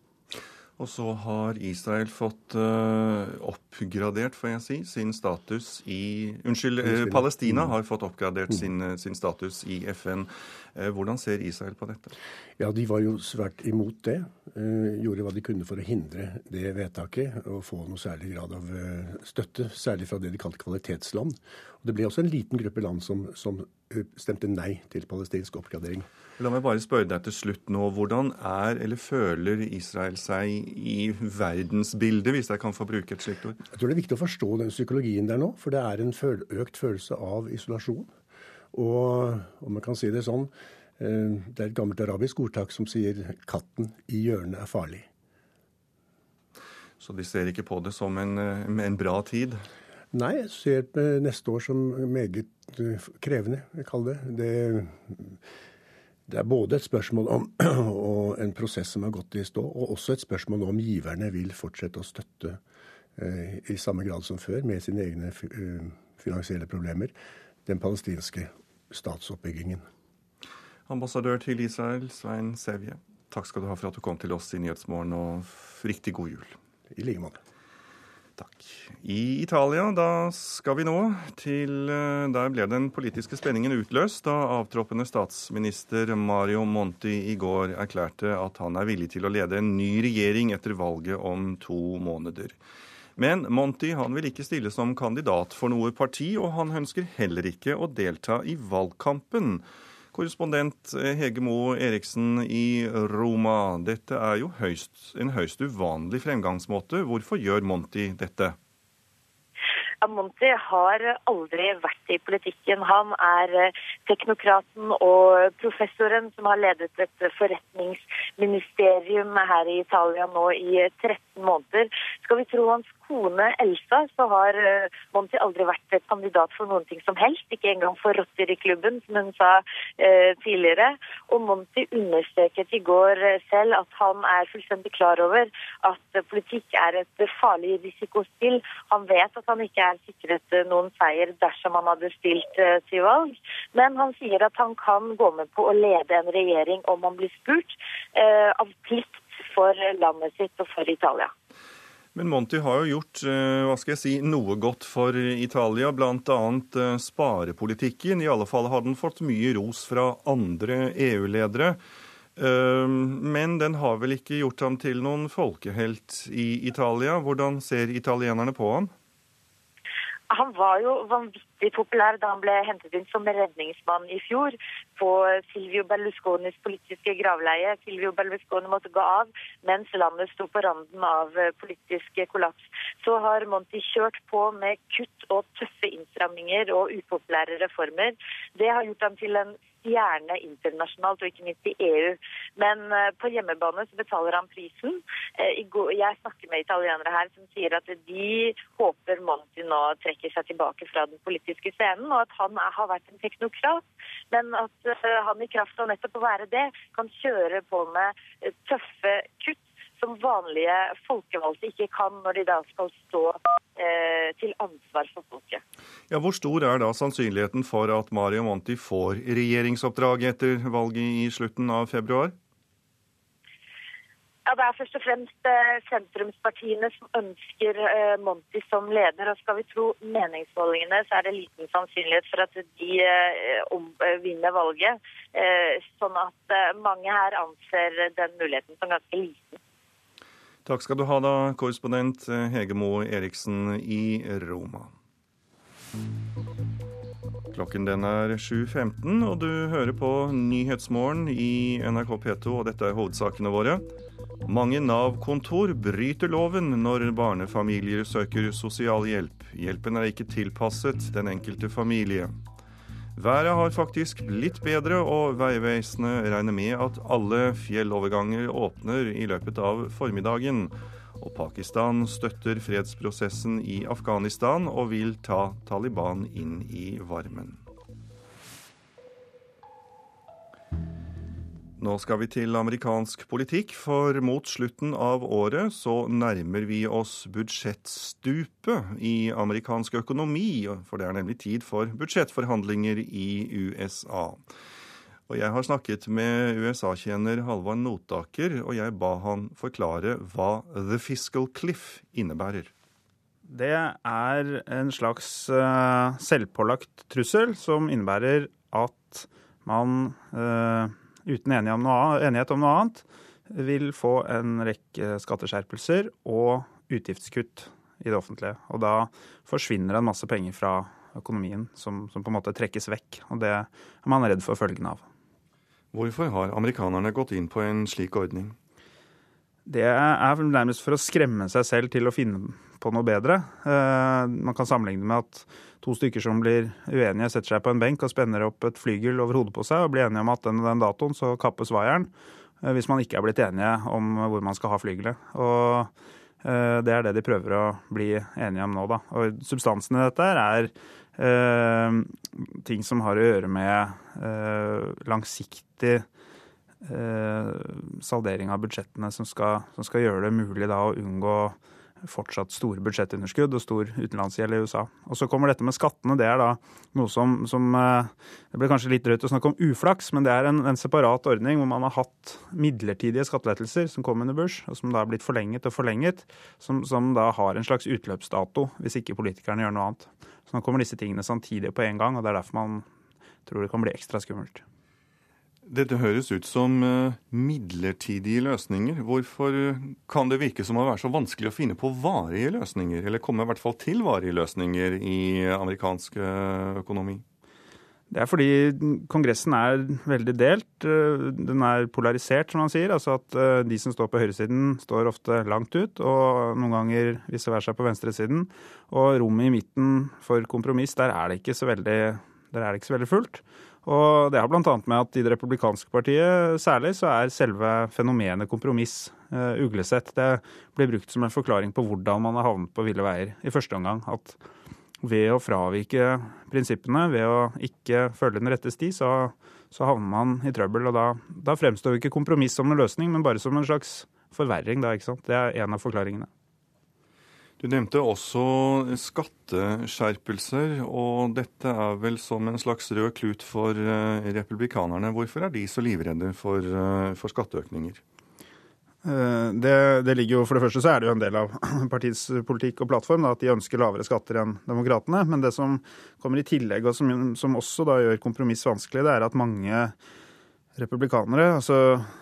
Og så har Israel fått uh, oppgradert, får jeg si, sin status i Unnskyld, uh, Palestina mm. har fått oppgradert mm. sin, uh, sin, status i FN. hvordan ser Israel på dette? Ja, De var jo svært imot det. gjorde hva de kunne for å hindre det vedtaket og få noe særlig grad av støtte, særlig fra det de kalte kvalitetsland. Og Det ble også en liten gruppe land som, som stemte nei til palestinsk oppgradering. La meg bare spørre deg til slutt nå. Hvordan er eller føler Israel seg i verdensbildet, hvis jeg kan få bruke et slikt ord? Jeg tror det er viktig å forstå den psykologien der nå, for det er en økt følelse av isolasjon. Og om man kan si det sånn, eh, det er et gammelt arabisk ordtak som sier 'katten i hjørnet er farlig'. Så de ser ikke på det som en, eh, en bra tid? Nei, jeg ser neste år som meget eh, krevende, jeg kaller det. det det er både et spørsmål om [clears throat] en prosess som har gått i stå, og også et spørsmål om giverne vil fortsette å støtte eh, i samme grad som før, med sine egne eh, finansielle problemer, den palestinske statsoppbyggingen. Ambassadør til Israel, Svein Sevje, takk skal du ha for at du kom til oss i Nyhetsmorgen, og riktig god jul. I like måte. Takk. I Italia, da skal vi nå til eh, Der ble den politiske spenningen utløst da avtroppende statsminister Mario Monti i går erklærte at han er villig til å lede en ny regjering etter valget om to måneder. Men Monti han vil ikke stille som kandidat for noe parti, og han ønsker heller ikke å delta i valgkampen. Korrespondent Hege Moe Eriksen i Roma. Dette er jo høyst, en høyst uvanlig fremgangsmåte. Hvorfor gjør Monti dette? Monti har aldri vært i politikken. Han er eh, teknokraten og professoren som har ledet et forretningsministerium her i Italia nå i 13 måneder. Skal vi tro hans kone Elsa, så har eh, Monty aldri vært et kandidat for noen ting som helst. Ikke engang for Rotary-klubben, som hun sa eh, tidligere. Og Monty understreket i går eh, selv at han er fullstendig klar over at politikk er et farlig risikospill. Han vet at han ikke er sikret noen seier dersom han hadde stilt til valg, men han sier at han kan gå med på å lede en regjering om han blir spurt, av plikt for landet sitt og for Italia. Men Monti har jo gjort eh, hva skal jeg si, noe godt for Italia, bl.a. Eh, sparepolitikken. I alle fall har den fått mye ros fra andre EU-ledere. Eh, men den har vel ikke gjort ham til noen folkehelt i Italia. Hvordan ser italienerne på ham? Han var jo vanvittig populær da han ble hentet inn som redningsmann i fjor på Silvio Berlusconis politiske gravleie. Silvio Berlusconi måtte gå av mens landet sto på randen av politisk kollaps. Så har Monti kjørt på med kutt og tøffe innstramminger og upopulære reformer. Det har gjort ham til en stjerne internasjonalt, og ikke minst i EU. Men eh, på hjemmebane så betaler han prisen. Eh, jeg snakker med italienere her som sier at de håper Monti nå trekker seg tilbake fra den politiske scenen, og at han har vært en teknokrat, men at eh, han i kraft av nettopp å være det, kan kjøre på med tøffe kutt som vanlige folkevalgte ikke kan når de da skal stå eh, til ansvar for folket. Ja, Hvor stor er da sannsynligheten for at Mario Monti får regjeringsoppdrag etter valget i slutten av februar? Ja, Det er først og fremst eh, sentrumspartiene som ønsker eh, Monti som leder. og Skal vi tro meningsmålingene, så er det liten sannsynlighet for at de eh, vinner valget. Sånn at mange her anser den muligheten som ganske liten. Takk skal du ha, da, korrespondent Hege Moe Eriksen i Roma. Klokken den er 7.15, og du hører på Nyhetsmorgen i NRK P2, og dette er hovedsakene våre. Mange Nav-kontor bryter loven når barnefamilier søker sosialhjelp. Hjelpen er ikke tilpasset den enkelte familie. Været har faktisk blitt bedre, og Vegvesenet regner med at alle fjelloverganger åpner i løpet av formiddagen. Og Pakistan støtter fredsprosessen i Afghanistan og vil ta Taliban inn i varmen. Nå skal vi til amerikansk politikk, for mot slutten av året så nærmer vi oss budsjettstupet i amerikansk økonomi, for det er nemlig tid for budsjettforhandlinger i USA. Og jeg har snakket med USA-tjener Halvard Notaker, og jeg ba han forklare hva The Fiscal Cliff innebærer. Det er en slags uh, selvpålagt trussel som innebærer at man uh, uten enighet om, noe, enighet om noe annet, vil få en rekke skatteskjerpelser og utgiftskutt i det offentlige. Og da forsvinner en masse penger fra økonomien som, som på en måte trekkes vekk. Og det er man redd for følgene av. Hvorfor har amerikanerne gått inn på en slik ordning? Det er nærmest for å skremme seg selv til å finne på noe bedre. Eh, man kan sammenligne med at to stykker som blir uenige, setter seg på en benk og spenner opp et flygel over hodet på seg og blir enige om at den, den datoen så kappes vaieren. Eh, hvis man ikke er blitt enige om hvor man skal ha flygelet. Og eh, det er det de prøver å bli enige om nå, da. Og substansen i dette er ting som har å gjøre med langsiktig saldering av budsjettene som skal, som skal, gjøre det mulig da å unngå fortsatt store budsjettunderskudd og stor utenlandsgjeld i USA. Og så kommer dette med skattene. Det er da noe som, som eh, Det blir kanskje litt drøyt å snakke om uflaks, men det er en, en, separat ordning hvor man har hatt midlertidige skattelettelser som kom under Bush, og som da har blitt forlenget og forlenget, som, som da har en slags utløpsdato hvis ikke politikerne gjør noe annet. Så nå kommer disse tingene samtidig på en gang, og det er derfor man tror det kan bli ekstra skummelt. Dette høres ut som eh, midlertidige løsninger. Hvorfor eh, kan det virke som å være så vanskelig å finne på varige løsninger, eller komme i hvert fall til varige løsninger i amerikansk eh, økonomi? Det er fordi Kongressen er veldig delt. Den er polarisert, som man sier. Altså at de som står på høyresiden, står ofte langt ut, og noen ganger vice versa på venstresiden. Og rommet i midten for kompromiss, der er det ikke så veldig, ikke så veldig fullt. Og det har bl.a. med at i Det republikanske partiet særlig så er selve fenomenet kompromiss uh, uglesett. Det blir brukt som en forklaring på hvordan man har havnet på ville veier i første omgang. At ved å fravike prinsippene, ved å ikke følge den rette sti, så, så havner man i trøbbel. Og da, da fremstår ikke kompromiss som en løsning, men bare som en slags forverring. Da, ikke sant? Det er en av forklaringene. Du nevnte også skatteskjerpelser, og dette er vel som en slags rød klut for eh, republikanerne. Hvorfor er de så livredde for, eh, for skatteøkninger? Eh, det, det, ligger jo, For det første så er det jo en del av [clears throat] partiets politikk og plattform da, at de ønsker lavere skatter enn demokratene. Men det som kommer i tillegg, og som, som også da gjør kompromiss vanskelig, det er at mange republikanere, altså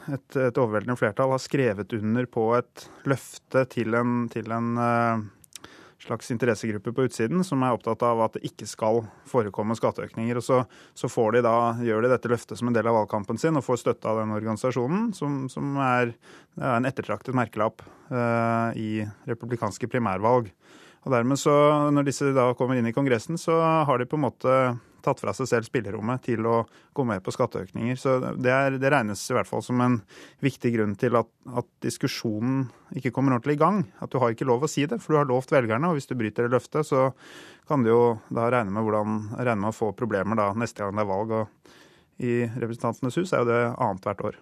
et, et, overveldende flertall, har skrevet under på et løfte til en, til en uh, slags interessegruppe på utsiden som er opptatt av at det ikke skal forekomme skatteøkninger. Og så, så de da, gjør de dette løftet som en del av valgkampen sin og får støtte av den organisasjonen, som, som er, er, en ettertraktet merkelapp uh, i republikanske primærvalg. Og dermed så, Når disse da kommer inn i Kongressen, så har de på en måte tatt fra seg selv spillerommet til å gå med på skatteøkninger. Så det, er, det regnes i hvert fall som en viktig grunn til at, at, diskusjonen ikke kommer ordentlig i gang. At du har ikke lov å si det, for du har lovt velgerne, og hvis du bryter det løftet, så kan du jo da regne med, hvordan, regne med å få problemer da neste gang det er valg. Og i Representantenes hus er jo det annethvert år.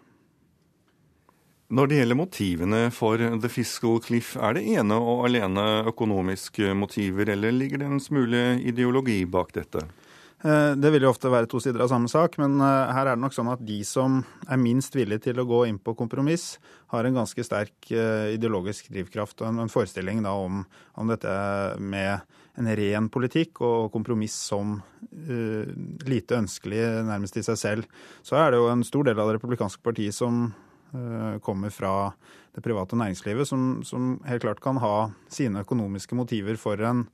Når det gjelder motivene for The Fiscal Cliff, er det ene og alene økonomiske motiver, eller ligger det en smule ideologi bak dette? Eh, det vil jo ofte være to sider av samme sak, men eh, her er det nok sånn at de som er minst villige til å gå inn på kompromiss, har en ganske sterk eh, ideologisk drivkraft og en forestilling da om, om dette med en ren politikk og kompromiss som uh, lite ønskelig nærmest i seg selv. Så er det jo en stor del av det republikanske partiet som uh, kommer fra det private næringslivet, som, som, helt klart kan ha sine økonomiske motiver for en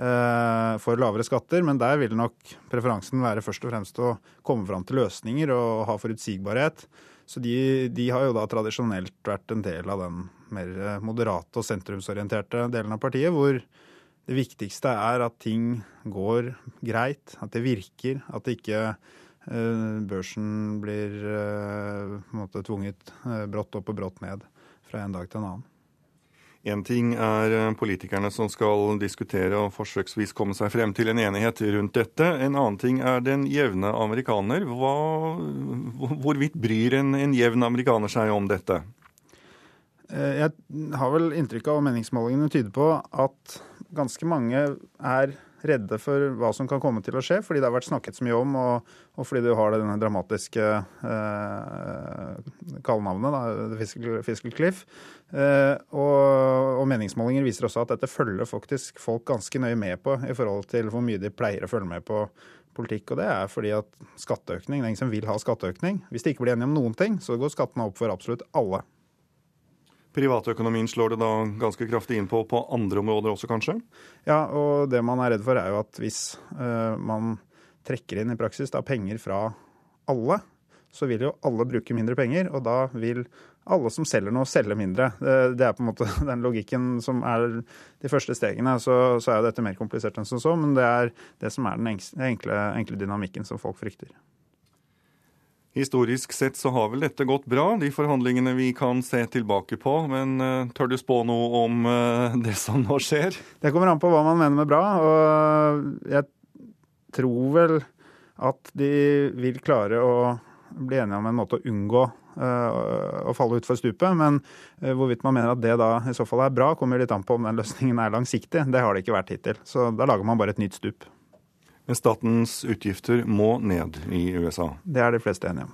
for lavere skatter, men der vil nok preferansen være først og fremst å komme fram til løsninger og ha forutsigbarhet. Så de, de, har jo da tradisjonelt vært en del av den mer moderate og sentrumsorienterte delen av partiet, hvor det viktigste er at ting går greit, at det virker, at ikke eh, børsen blir eh, måte tvunget brått opp og brått ned fra en dag til en annen. Én ting er eh, politikerne som skal diskutere og forsøksvis komme seg frem til en enighet rundt dette. En annen ting er den jevne amerikaner. Hva, hvorvidt bryr en, en jevn amerikaner seg om dette? Eh, jeg har vel inntrykk av, og meningsmålingene tyder på, at ganske mange er redde for hva som kan komme til å skje, fordi det har vært snakket så mye om, og, og fordi du har denne dramatiske eh, kallenavnet, da, Fiscal, Fiscal Cliff. Eh, og, og, meningsmålinger viser også at dette følger faktisk folk ganske nøye med på i forhold til hvor mye de pleier å følge med på politikk. Og det er fordi at skatteøkning, det er ingen som vil ha skatteøkning. Hvis de ikke blir enige om noen ting, så går skattene opp for absolutt alle. Privatøkonomien slår det da ganske kraftig inn på på andre områder også, kanskje? Ja, og det man er redd for er jo at hvis uh, man trekker inn i praksis da penger fra alle, så vil jo alle bruke mindre penger, og da vil alle som selger noe, selge mindre. Det er på en måte [laughs] den logikken som er de første stegene. Så, så er jo dette mer komplisert enn som så, men det er det som er den enkle, enkle dynamikken som folk frykter. Historisk sett så har vel dette gått bra, de forhandlingene vi kan se tilbake på. Men uh, tør du spå noe om uh, det som nå skjer? Det kommer an på hva man mener med bra. Og jeg tror vel at de vil klare å bli enige om en måte å unngå uh, å falle utfor stupet. Men hvorvidt man mener at det da i så fall er bra, kommer litt an på om den løsningen er langsiktig. Det har det ikke vært hittil. Så da lager man bare et nytt stup. Men statens utgifter må ned i USA. Det er de fleste enige om.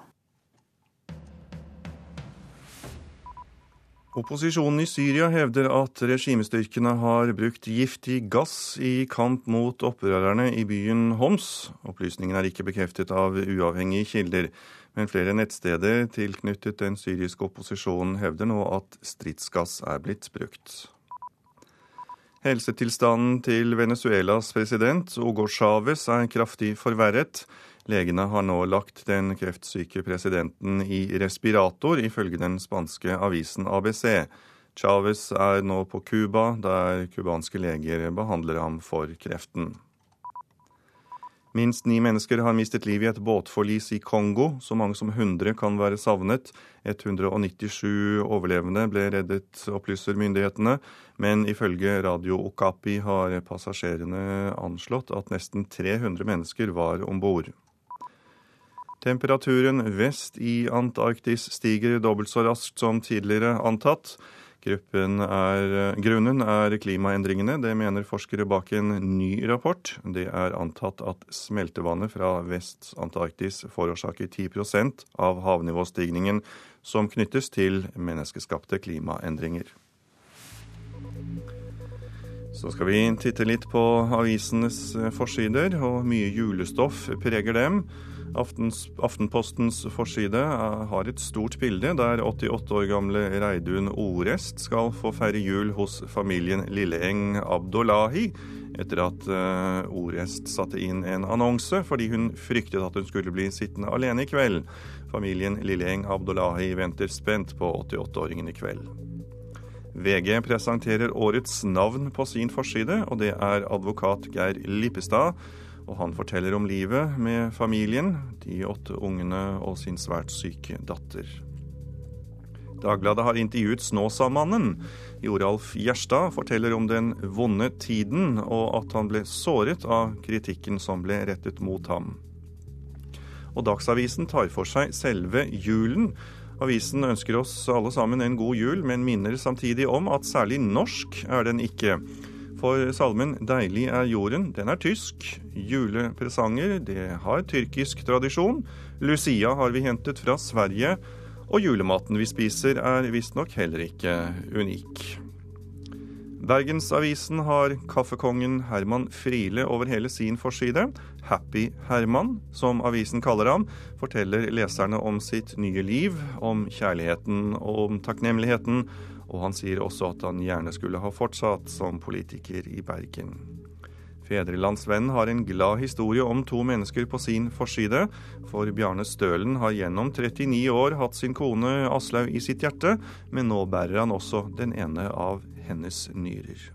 Opposisjonen i Syria hevder at regimestyrkene har brukt giftig gass i kamp mot opprørerne i byen Homs. Opplysningen er ikke bekreftet av uavhengige kilder, men flere nettsteder tilknyttet den syriske opposisjonen hevder nå at stridsgass er blitt brukt. Helsetilstanden til Venezuelas president Hugo Chávez er kraftig forverret. Legene har nå lagt den kreftsyke presidenten i respirator, ifølge den spanske avisen ABC. Chávez er nå på Cuba, der cubanske leger behandler ham for kreften. Minst ni mennesker har mistet livet i et båtforlis i Kongo. Så mange som 100 kan være savnet. 197 overlevende ble reddet, opplyser myndighetene. Men ifølge Radio Okapi har passasjerene anslått at nesten 300 mennesker var om bord. Temperaturen vest i Antarktis stiger dobbelt så raskt som tidligere antatt. Er, grunnen er klimaendringene, det mener forskere bak en ny rapport. Det er antatt at smeltevannet fra Vest-Antarktis forårsaker 10% av havnivåstigningen som knyttes til menneskeskapte klimaendringer. Så skal vi titte litt på avisenes forsider, og mye julestoff preger dem. Aftens, Aftenpostens forside har et stort bilde der 88 år gamle Reidun Orest skal få feire jul hos familien Lilleeng Abdullahi etter at uh, Orest satte inn en annonse fordi hun fryktet at hun skulle bli sittende alene i kveld. Familien Lilleeng Abdullahi venter spent på 88-åringen i kveld. VG presenterer årets navn på sin forside, og det er advokat Geir Lippestad og han forteller om livet med familien, de åtte ungene og sin svært syke datter. Dagbladet har intervjuet Snåsamannen. Joralf Gjerstad forteller om den vonde tiden, og at han ble såret av kritikken som ble rettet mot ham. Og Dagsavisen tar for seg selve julen. Avisen ønsker oss alle sammen en god jul, men minner samtidig om at særlig norsk er den ikke. For salmen 'Deilig er jorden' den er tysk. Julepresanger det har tyrkisk tradisjon. Lucia har vi hentet fra Sverige. Og julematen vi spiser er visstnok heller ikke unik. Bergensavisen har kaffekongen Herman Friele over hele sin forside. Happy Herman, som avisen kaller ham, forteller leserne om sitt nye liv, om kjærligheten og om takknemligheten og han sier også at han gjerne skulle ha fortsatt som politiker i Bergen. Fedrelandsvennen har en glad historie om to mennesker på sin forside, for Bjarne Stølen har gjennom 39 år hatt sin kone Aslaug i sitt hjerte, men nå bærer han også den ene av hennes nyrer.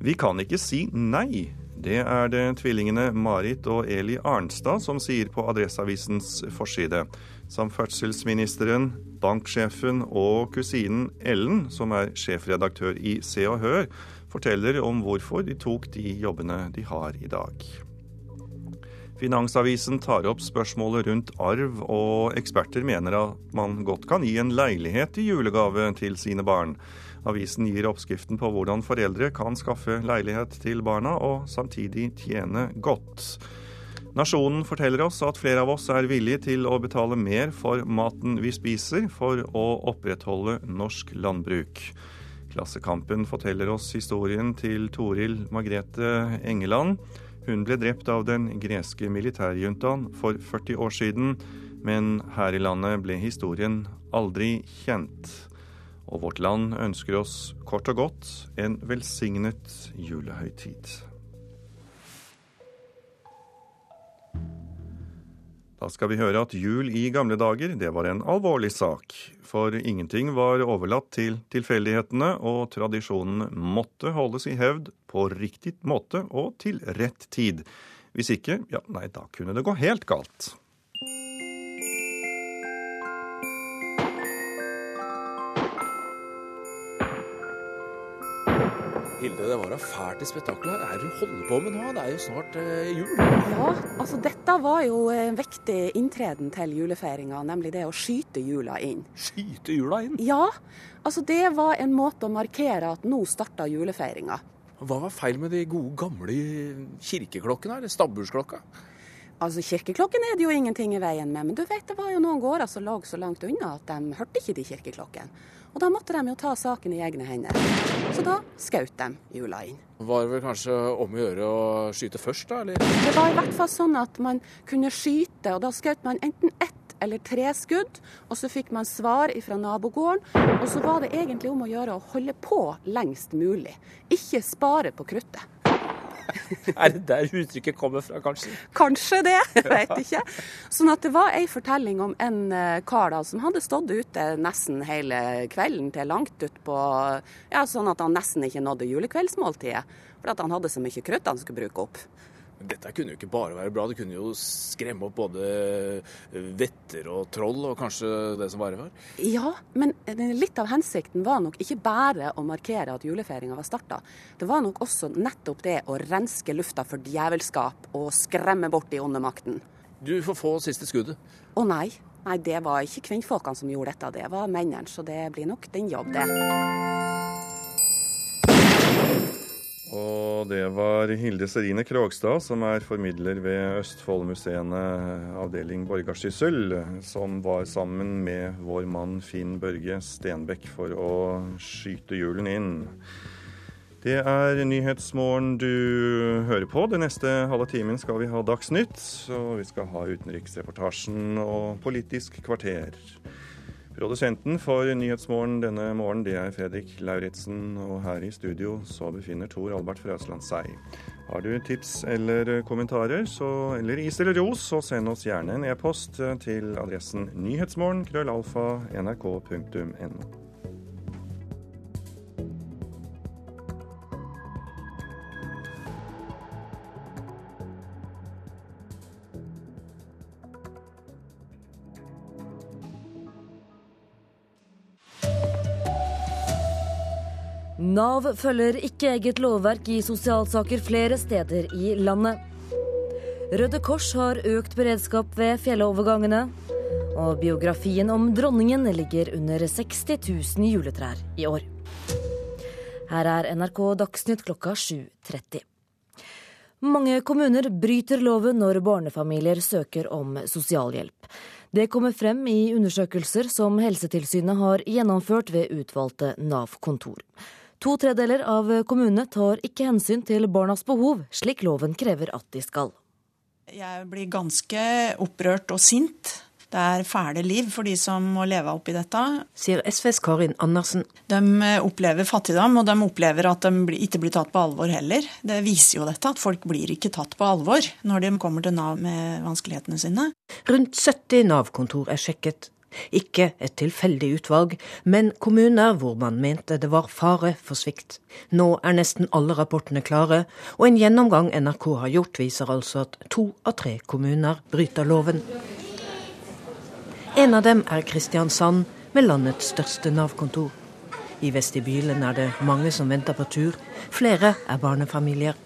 Vi kan ikke si nei. Det er det tvillingene Marit og Eli Arnstad som sier på Adresseavisens forside. Samferdselsministeren, banksjefen og kusinen Ellen, som er sjefredaktør i Se og Hør, forteller om hvorfor de tok de jobbene de har i dag. Finansavisen tar opp spørsmålet rundt arv, og eksperter mener at man godt kan gi en leilighet i julegave til sine barn. Avisen gir oppskriften på hvordan foreldre kan skaffe leilighet til barna og samtidig tjene godt. Nasjonen forteller oss at flere av oss er villige til å betale mer for maten vi spiser, for å opprettholde norsk landbruk. Klassekampen forteller oss historien til Toril Margrethe Engeland. Hun ble drept av den greske militærjuntaen for 40 år siden, men her i landet ble historien aldri kjent. Og Vårt Land ønsker oss kort og godt en velsignet julehøytid. Da skal vi høre at jul i gamle dager, det var en alvorlig sak. For ingenting var overlatt til tilfeldighetene, og tradisjonen måtte holdes i hevd på riktig måte og til rett tid. Hvis ikke, ja, nei, da kunne det gå helt galt. Hilde, det var da fælt i spetakkelet. Hva er det du holder på med nå? Det er jo snart eh, jul. Ja, altså dette var jo en viktig inntreden til julefeiringa, nemlig det å skyte jula inn. Skyte jula inn? Ja, altså det var en måte å markere at nå starta julefeiringa. Hva var feil med de gode, gamle kirkeklokkene, eller stabbursklokka? Altså, Kirkeklokken er det jo ingenting i veien med, men du vet det var jo noen gårder som lå så langt unna at de hørte ikke de kirkeklokkene. Og da måtte de jo ta saken i egne hender. Så da skjøt de jula inn. Var det vel kanskje om å gjøre å skyte først, da? eller? Det var i hvert fall sånn at man kunne skyte, og da skjøt man enten ett eller tre skudd, og så fikk man svar fra nabogården. Og så var det egentlig om å gjøre å holde på lengst mulig, ikke spare på kruttet. [laughs] er det der uttrykket kommer fra, kanskje? Kanskje det, [laughs] jeg vet ikke. Sånn at det var ei fortelling om en eh, kar da, som hadde stått ute nesten hele kvelden til langt utpå Ja, sånn at han nesten ikke nådde julekveldsmåltidet. Fordi han hadde så mye krutt han skulle bruke opp. Dette kunne jo ikke bare være bra, det kunne jo skremme opp både vetter og troll, og kanskje det som verre var. Ja, men litt av hensikten var nok ikke bare å markere at julefeiringa var starta. Det var nok også nettopp det å renske lufta for djevelskap og skremme bort de onde makten. Du får få siste skuddet. Å nei. Nei, det var ikke kvinnfolkene som gjorde dette, det var mennene. Så det blir nok din jobb, det. Og det var Hilde Serine Krogstad, som er formidler ved Østfoldmuseene avdeling Borgarsyssel, som var sammen med vår mann Finn Børge Stenbekk for å skyte julen inn. Det er Nyhetsmorgen du hører på. Den neste halve timen skal vi ha Dagsnytt, og vi skal ha utenriksreportasjen og Politisk kvarter. Produsenten for Nyhetsmorgen denne morgenen det er Fredrik Lauritzen, og her i studio så befinner Tor Albert Frøsland seg. Har du tips eller kommentarer, så, eller is eller ros, så send oss gjerne en e-post til adressen nyhetsmorgen krøllalfa nrk.no. Nav følger ikke eget lovverk i sosialsaker flere steder i landet. Røde Kors har økt beredskap ved fjellovergangene. Og biografien om dronningen ligger under 60 000 juletrær i år. Her er NRK Dagsnytt klokka 7.30. Mange kommuner bryter loven når barnefamilier søker om sosialhjelp. Det kommer frem i undersøkelser som Helsetilsynet har gjennomført ved utvalgte Nav-kontor. To tredeler av kommunene tar ikke hensyn til barnas behov, slik loven krever at de skal. Jeg blir ganske opprørt og sint. Det er fæle liv for de som må leve oppi dette. Sier SVs Karin Andersen. De opplever fattigdom, og de opplever at de ikke blir tatt på alvor heller. Det viser jo dette, at folk blir ikke tatt på alvor når de kommer til Nav med vanskelighetene sine. Rundt 70 Nav-kontor er sjekket. Ikke et tilfeldig utvalg, men kommuner hvor man mente det var fare for svikt. Nå er nesten alle rapportene klare, og en gjennomgang NRK har gjort, viser altså at to av tre kommuner bryter loven. En av dem er Kristiansand, med landets største Nav-kontor. I vestibylen er det mange som venter på tur. Flere er barnefamilier.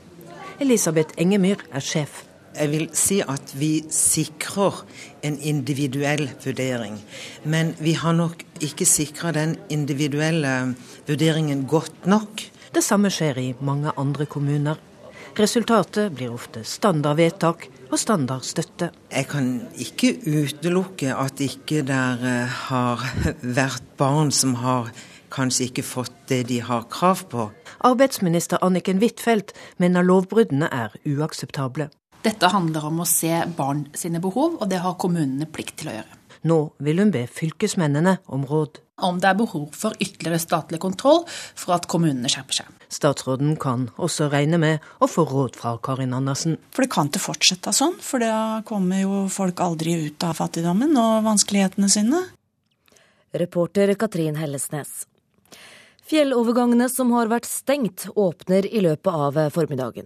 Elisabeth Engemyr er sjef jeg vil si at vi sikrer en individuell vurdering. Men vi har nok ikke sikra den individuelle vurderingen godt nok. Det samme skjer i mange andre kommuner. Resultatet blir ofte standardvedtak og standardstøtte. Jeg kan ikke utelukke at ikke der eh, har [laughs] vært barn som har kanskje ikke fått det de har krav på. Arbeidsminister Anniken Huitfeldt mener lovbruddene er uakseptable. Dette handler om å se barn sine behov, og det har kommunene plikt til å gjøre. Nå vil hun be fylkesmennene om råd. Om det er behov for ytterligere statlig kontroll for at kommunene skjerper seg. Statsråden kan også regne med å få råd fra Karin Andersen. For det kan ikke fortsette sånn, for da kommer jo folk aldri ut av fattigdommen og vanskelighetene sine. Reporter Katrin Hellesnes. Fjellovergangene som har vært stengt, åpner i løpet av formiddagen.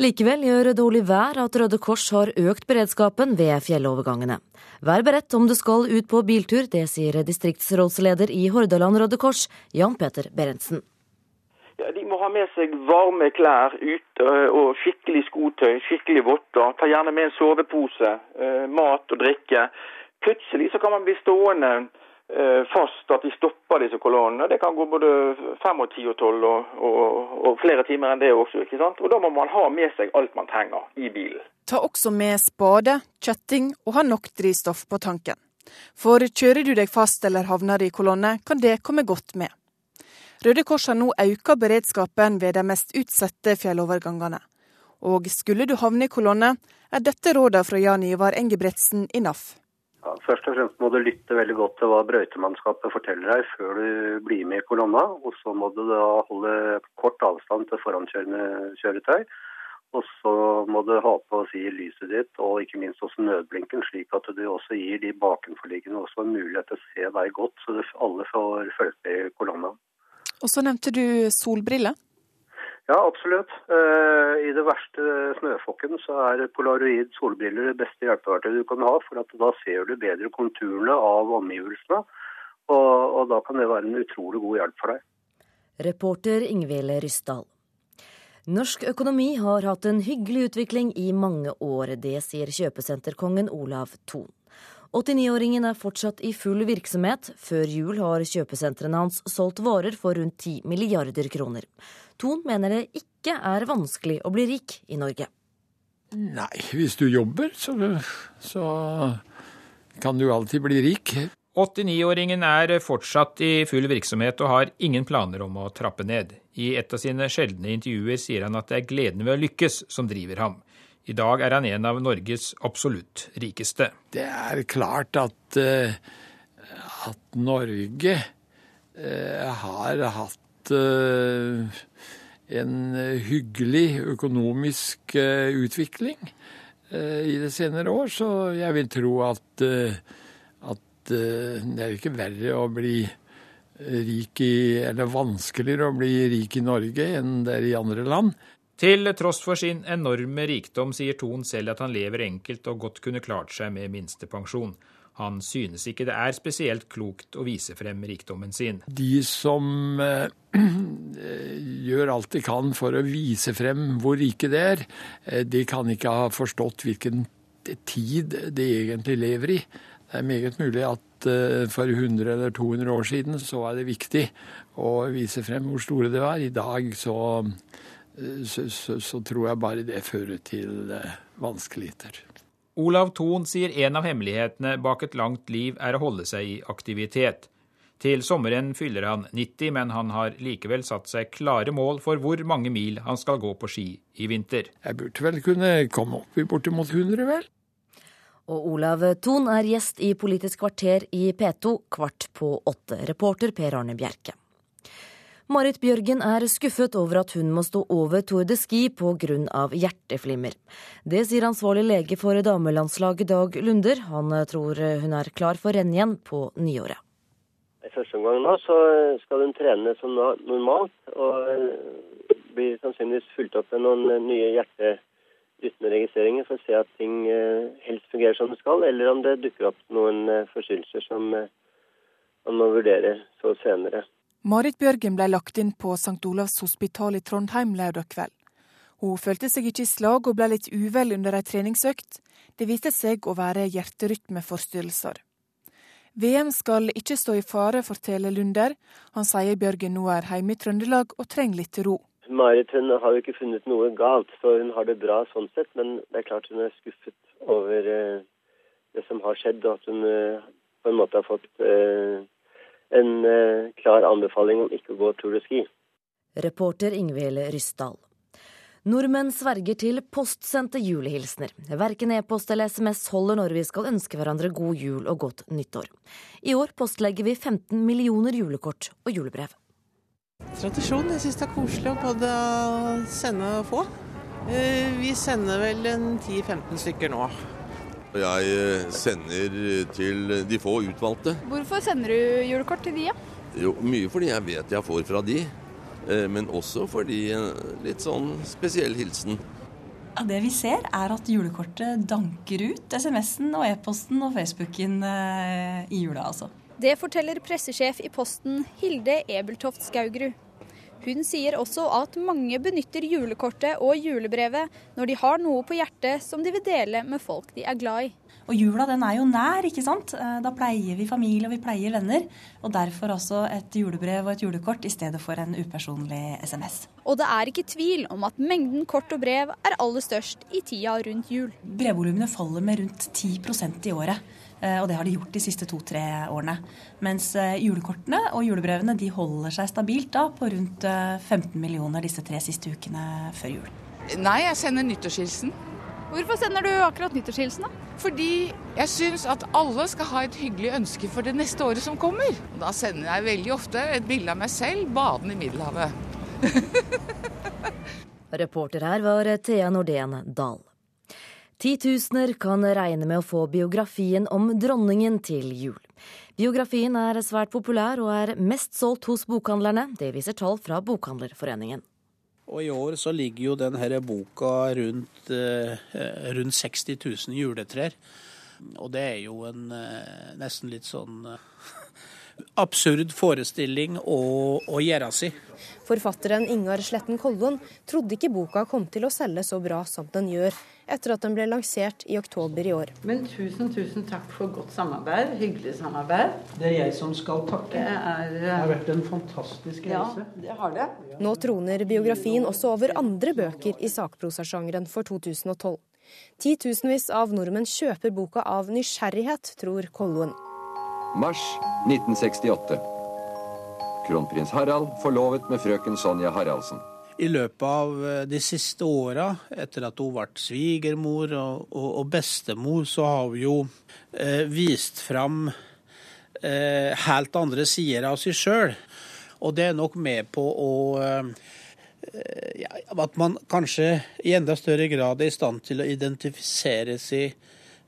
Likevel gjør dårlig vær at Røde Kors har økt beredskapen ved fjellovergangene. Vær beredt om du skal ut på biltur, det sier distriktsrådsleder i Hordaland Røde Kors, Jan Peter Berentsen. Ja, de må ha med seg varme klær ute og skikkelig skotøy, skikkelig votter. Ta gjerne med en sovepose, eh, mat og drikke. Plutselig så kan man bli stående Eh, fast at de stopper disse kolonnene. Det kan gå både fem og ti og tolv og, og, og, flere timer enn det også. ikke sant? Og Da må man ha med seg alt man trenger i bilen. Ta også med spade, kjetting og ha nok drivstoff på tanken. For kjører du deg fast eller havner i kolonne, kan det komme godt med. Røde Kors har nå økt beredskapen ved de mest utsatte fjellovergangene. Og skulle du havne i kolonne, er dette rådene fra Jan Ivar Engebretsen i NAF. Ja, først og fremst må du lytte veldig godt til hva brøytemannskapet forteller deg før du blir med i kolonna. Og så må du da holde kort avstand til forankjørende kjøretøy. Og så må du ha på å si, lyset ditt, og ikke minst også nødblinken, slik at du også gir de bakenforliggende også en mulighet til å se deg godt, så alle får fulgt med i kolonna. Og så nevnte du solbriller. Ja, absolutt. Eh, I det verste snøfokken så er polaroid solbriller det beste hjelpeverktøyet du kan ha, for da ser du bedre konturene av omgivelsene. Og, og da kan det være en utrolig god hjelp for deg. Reporter Ingvild Ryssdal. Norsk økonomi har hatt en hyggelig utvikling i mange år. Det sier kjøpesenterkongen Olav Thon. 89-åringen er fortsatt i full virksomhet. Før jul har kjøpesentrene hans solgt varer for rundt 10 milliarder kroner. Thon mener det ikke er vanskelig å bli rik i Norge. Nei, hvis du jobber, så, så kan du alltid bli rik. 89-åringen er fortsatt i full virksomhet og har ingen planer om å trappe ned. I et av sine sjeldne intervjuer sier han at det er gleden ved å lykkes som driver ham. I dag er han en av Norges absolutt rikeste. Det er klart at, uh, at Norge uh, har hatt uh, en hyggelig økonomisk utvikling i det senere år, så jeg vil tro at at det er ikke verre å bli rik i, eller vanskeligere å bli rik i Norge enn det er i andre land. Til tross for sin enorme rikdom sier Thon selv at han lever enkelt og godt kunne klart seg med minstepensjon. Han synes ikke det er spesielt klokt å vise frem rikdommen sin. De som eh, [clears throat] gjør alt de kan for å vise frem hvor rike de er, eh, de kan ikke ha forstått hvilken tid de egentlig lever i. Det er meget mulig at eh, for 100 eller 200 år siden så var det viktig å vise frem hvor store det var. I dag så, så, så, så tror jeg bare det fører til eh, vanskeligheter. Olav Thon sier en av hemmelighetene bak et langt liv er å holde seg i aktivitet. Til sommeren fyller han 90, men han har likevel satt seg klare mål for hvor mange mil han skal gå på ski i vinter. Jeg burde vel kunne komme opp i bortimot 100, vel? Og Olav Thon er gjest i Politisk kvarter i P2 kvart på åtte. Reporter Per Arne Bjerke. Marit Bjørgen er skuffet over at hun må stå over Tour de Ski pga. hjerteflimmer. Det sier ansvarlig lege for damelandslaget Dag Lunder. Han tror hun er klar for renn igjen på nyåret. I første omgang nå så skal hun trene som normalt, og blir sannsynligvis fulgt opp med noen nye hjerteflimmer rytmeregistreringer for å se at ting eh, helst fungerer som det skal, eller om det dukker opp noen eh, forstyrrelser som eh, man må vurdere så senere. Marit Bjørgen ble lagt inn på St. Olavs hospital i Trondheim lørdag kveld. Hun følte seg ikke i slag og ble litt uvel under ei treningsøkt. Det viste seg å være hjerterytmeforstyrrelser. VM skal ikke stå i fare, forteller Lunder. Han sier Bjørgen nå er hjemme i Trøndelag og trenger litt ro. Marit hun har jo ikke funnet noe galt, så hun har det bra sånn sett. Men det er klart hun er skuffet over eh, det som har skjedd, og at hun eh, på en måte har fått eh, en eh, klar anbefaling om ikke å gå tur og Ski. Reporter Ingvild Ryssdal. Nordmenn sverger til postsendte julehilsener. Verken e-post eller SMS holder når vi skal ønske hverandre god jul og godt nyttår. I år postlegger vi 15 millioner julekort og julebrev. Tradisjon. Jeg syns det er koselig å både sende og få. Eh, vi sender vel en 10-15 stykker nå. Jeg eh, sender til de få utvalgte. Hvorfor sender du julekort til de, ja? Jo, Mye fordi jeg vet jeg får fra de, eh, men også fordi litt sånn spesiell hilsen. Ja, det vi ser, er at julekortet danker ut SMS-en og e-posten og Facebooken i jula, altså. Det forteller pressesjef i Posten Hilde Ebeltoft Skaugrud. Hun sier også at mange benytter julekortet og julebrevet når de har noe på hjertet som de vil dele med folk de er glad i. Og jula den er jo nær, ikke sant. Eh, da pleier vi familie og vi pleier venner. Og derfor også et julebrev og et julekort i stedet for en upersonlig SMS. Og det er ikke tvil om at mengden kort og brev er aller størst i tida rundt jul. Brevvolumene faller med rundt 10% i året. Eh, og det har de gjort de siste to-tre årene. Mens eh, julekortene og julebrevene de holder seg stabilt da på rundt 15 eh, millioner disse tre siste ukene før jul. Nei, jeg sender nyttårshilsen. Hvorfor sender du akkurat nyttårshilsen? da? Fordi jeg syns at alle skal ha et hyggelig ønske for det neste året som kommer. Da sender jeg veldig ofte et bilde av meg selv badende i Middelhavet. [laughs] Reporter her var Thea Nordén Dahl. Titusener kan regne med å få biografien om dronningen til jul. Biografien er svært populær og er mest solgt hos bokhandlerne. Det viser tall fra Bokhandlerforeningen. Og I år så ligger jo denne boka rundt, eh, rundt 60 000 juletrær. Og det er jo en eh, nesten litt sånn eh, absurd forestilling å, å gjøre si. Forfatteren Ingar Sletten Kollon trodde ikke boka kom til å selge så bra som den gjør, etter at den ble lansert i oktober i år. Men tusen, tusen takk for godt samarbeid. Hyggelig samarbeid. Det er jeg som skal takke. Det, er, det har vært en fantastisk reise. Ja, det har det. Nå troner biografien også over andre bøker i sakprosasjangeren for 2012. Titusenvis av nordmenn kjøper boka av nysgjerrighet, tror Kolloen. Mars 1968. Kronprins Harald forlovet med frøken Sonja Haraldsen. I løpet av eh, de siste åra, etter at hun ble svigermor og, og, og, bestemor, så har hun jo eh, vist fram eh, helt andre sider av seg sjøl. Og det er nok med på å eh, ja, At man kanskje i enda større grad er i stand til å identifisere seg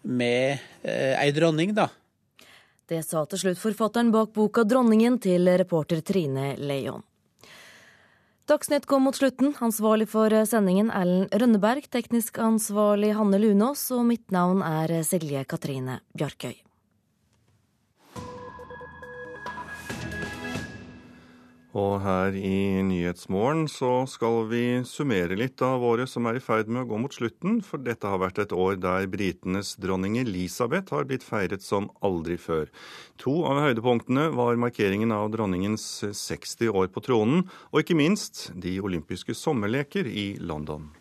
med eh, dronning, da. Det sa til slutt forfatteren bak boka 'Dronningen' til reporter Trine Leion. Dagsnytt kom mot slutten. Ansvarlig for sendingen Erlend Rønneberg, teknisk ansvarlig Hanne Lunås, og mitt navn er Silje Katrine Bjarkøy. Og her i Nyhetsmorgen så skal vi summere litt av året som er i ferd med å gå mot slutten, for dette har vært et år der britenes dronning Elisabeth har blitt feiret som aldri før. To av høydepunktene var markeringen av dronningens 60 år på tronen, og ikke minst de olympiske sommerleker i London.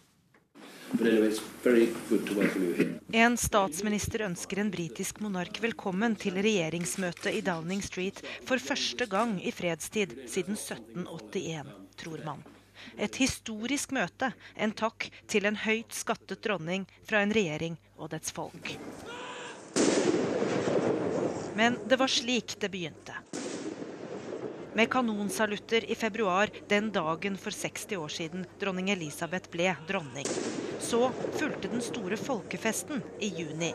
En statsminister ønsker en britisk monark velkommen til regjeringsmøtet i Downing Street for første gang i fredstid siden 1781, tror man. Et historisk møte, en takk til en høyt skattet dronning fra en regjering og dets folk. Men det var slik det begynte med kanonsalutter i februar den dagen for 60 år siden dronning Elisabeth ble dronning. Så fulgte den store folkefesten i juni.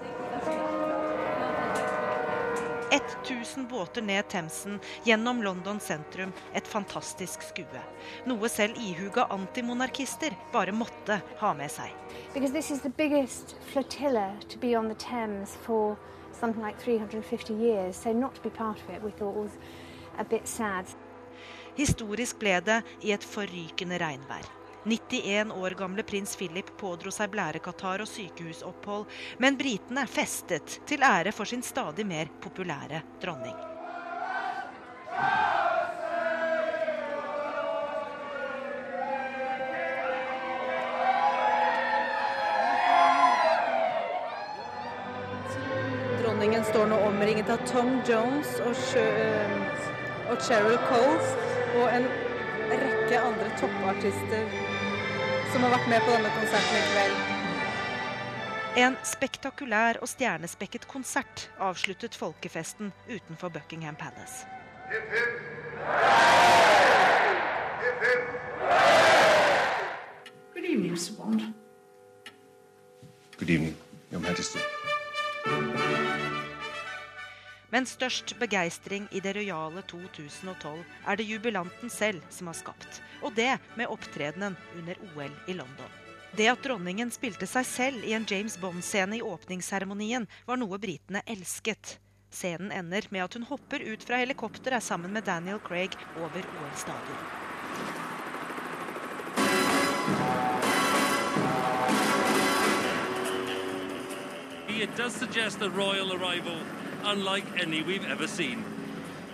1000 båter ned Themsen, gjennom London sentrum. Et fantastisk skue. Noe selv ihuga antimonarkister bare måtte ha med seg. Because this is the biggest flotilla to be on the Thames for something like 350 years, so not to be part of it we thought was Historisk ble det i et forrykende regnvær. 91 år gamle prins Philip pådro seg blærekatarr og sykehusopphold, men britene festet til ære for sin stadig mer populære dronning. Dronningen står nå omringet av Tom Jones og og Cheryl Coles og en rekke andre toppartister som har vært med på denne konserten i kveld. En spektakulær og stjernespekket konsert avsluttet folkefesten utenfor Buckingham Palace. Good evening, Sir Bond. Good evening, Your Majesty. Men størst begeistring i det rojale 2012 er det jubilanten selv som har skapt. Og det med opptredenen under OL i London. Det at dronningen spilte seg selv i en James Bond-scene i åpningsseremonien, var noe britene elsket. Scenen ender med at hun hopper ut fra helikopteret sammen med Daniel Craig over OL-stadion. It does suggest a royal arrival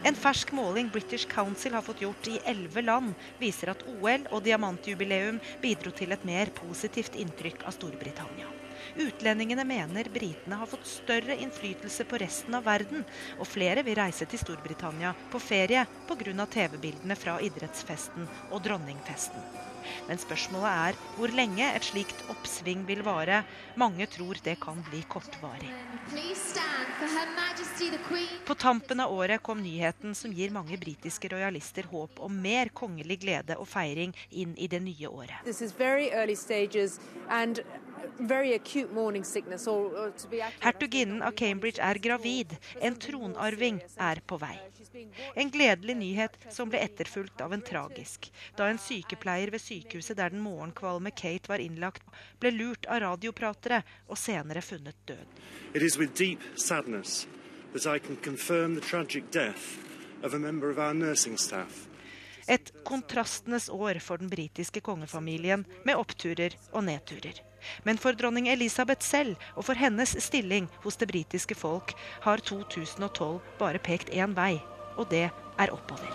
En fersk måling British Council har fått gjort i elleve land, viser at OL og diamantjubileum bidro til et mer positivt inntrykk av Storbritannia. Utlendingene mener britene har fått større innflytelse på resten av verden, og flere vil reise til Storbritannia på ferie pga. TV-bildene fra idrettsfesten og dronningfesten. Men spørsmålet er hvor lenge et slikt oppsving vil vare. Mange tror det kan bli kortvarig. På tampen av året kom nyheten som gir mange britiske rojalister håp om mer kongelig glede og feiring inn i det nye året. Hertuginnen av Cambridge er gravid. En tronarving er på vei. En gledelig nyhet som ble etterfulgt av en tragisk. Da en sykepleier ved sykehuset der den morgenkvalme Kate var innlagt, ble lurt av radiopratere og senere funnet død. It is with deep sadness that I can confirm the tragic death of a member of our nursing staff. Et kontrastenes år for den britiske kongefamilien, med oppturer og nedturer. Men for dronning Elisabeth selv og for hennes stilling hos det britiske folk har 2012 bare pekt én vei, og det er oppover.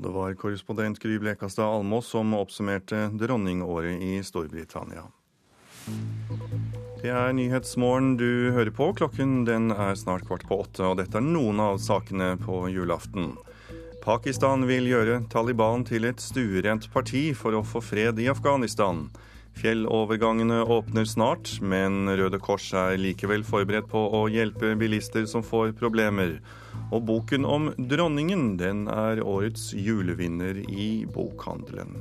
Det var korrespondent Gry Blekastad Almås som oppsummerte dronningåret i Storbritannia. Det er Nyhetsmorgen du hører på. Klokken den er snart kvart på åtte, og dette er noen av sakene på julaften. Pakistan vil gjøre Taliban til et stuerent parti for å få fred i Afghanistan. Fjellovergangene åpner snart, men Røde Kors er likevel forberedt på å hjelpe bilister som får problemer. Og boken om dronningen, den er årets julevinner i bokhandelen.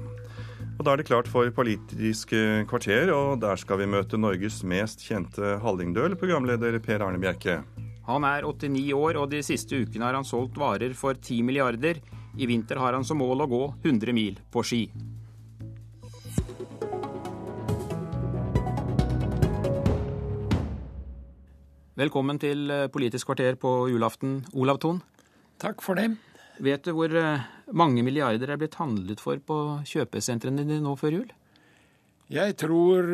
Og Da er det klart for Politisk kvarter, og der skal vi møte Norges mest kjente hallingdøl, programleder Per Arne Bjerke. Han er 89 år, og de siste ukene har han solgt varer for 10 milliarder. I vinter har han som mål å gå 100 mil på ski. Velkommen til eh, Politisk kvarter på julaften, Olav Thon. Takk for det. Vet du hvor eh, mange milliarder er blitt handlet for på kjøpesentrene dine nå før jul? Jeg tror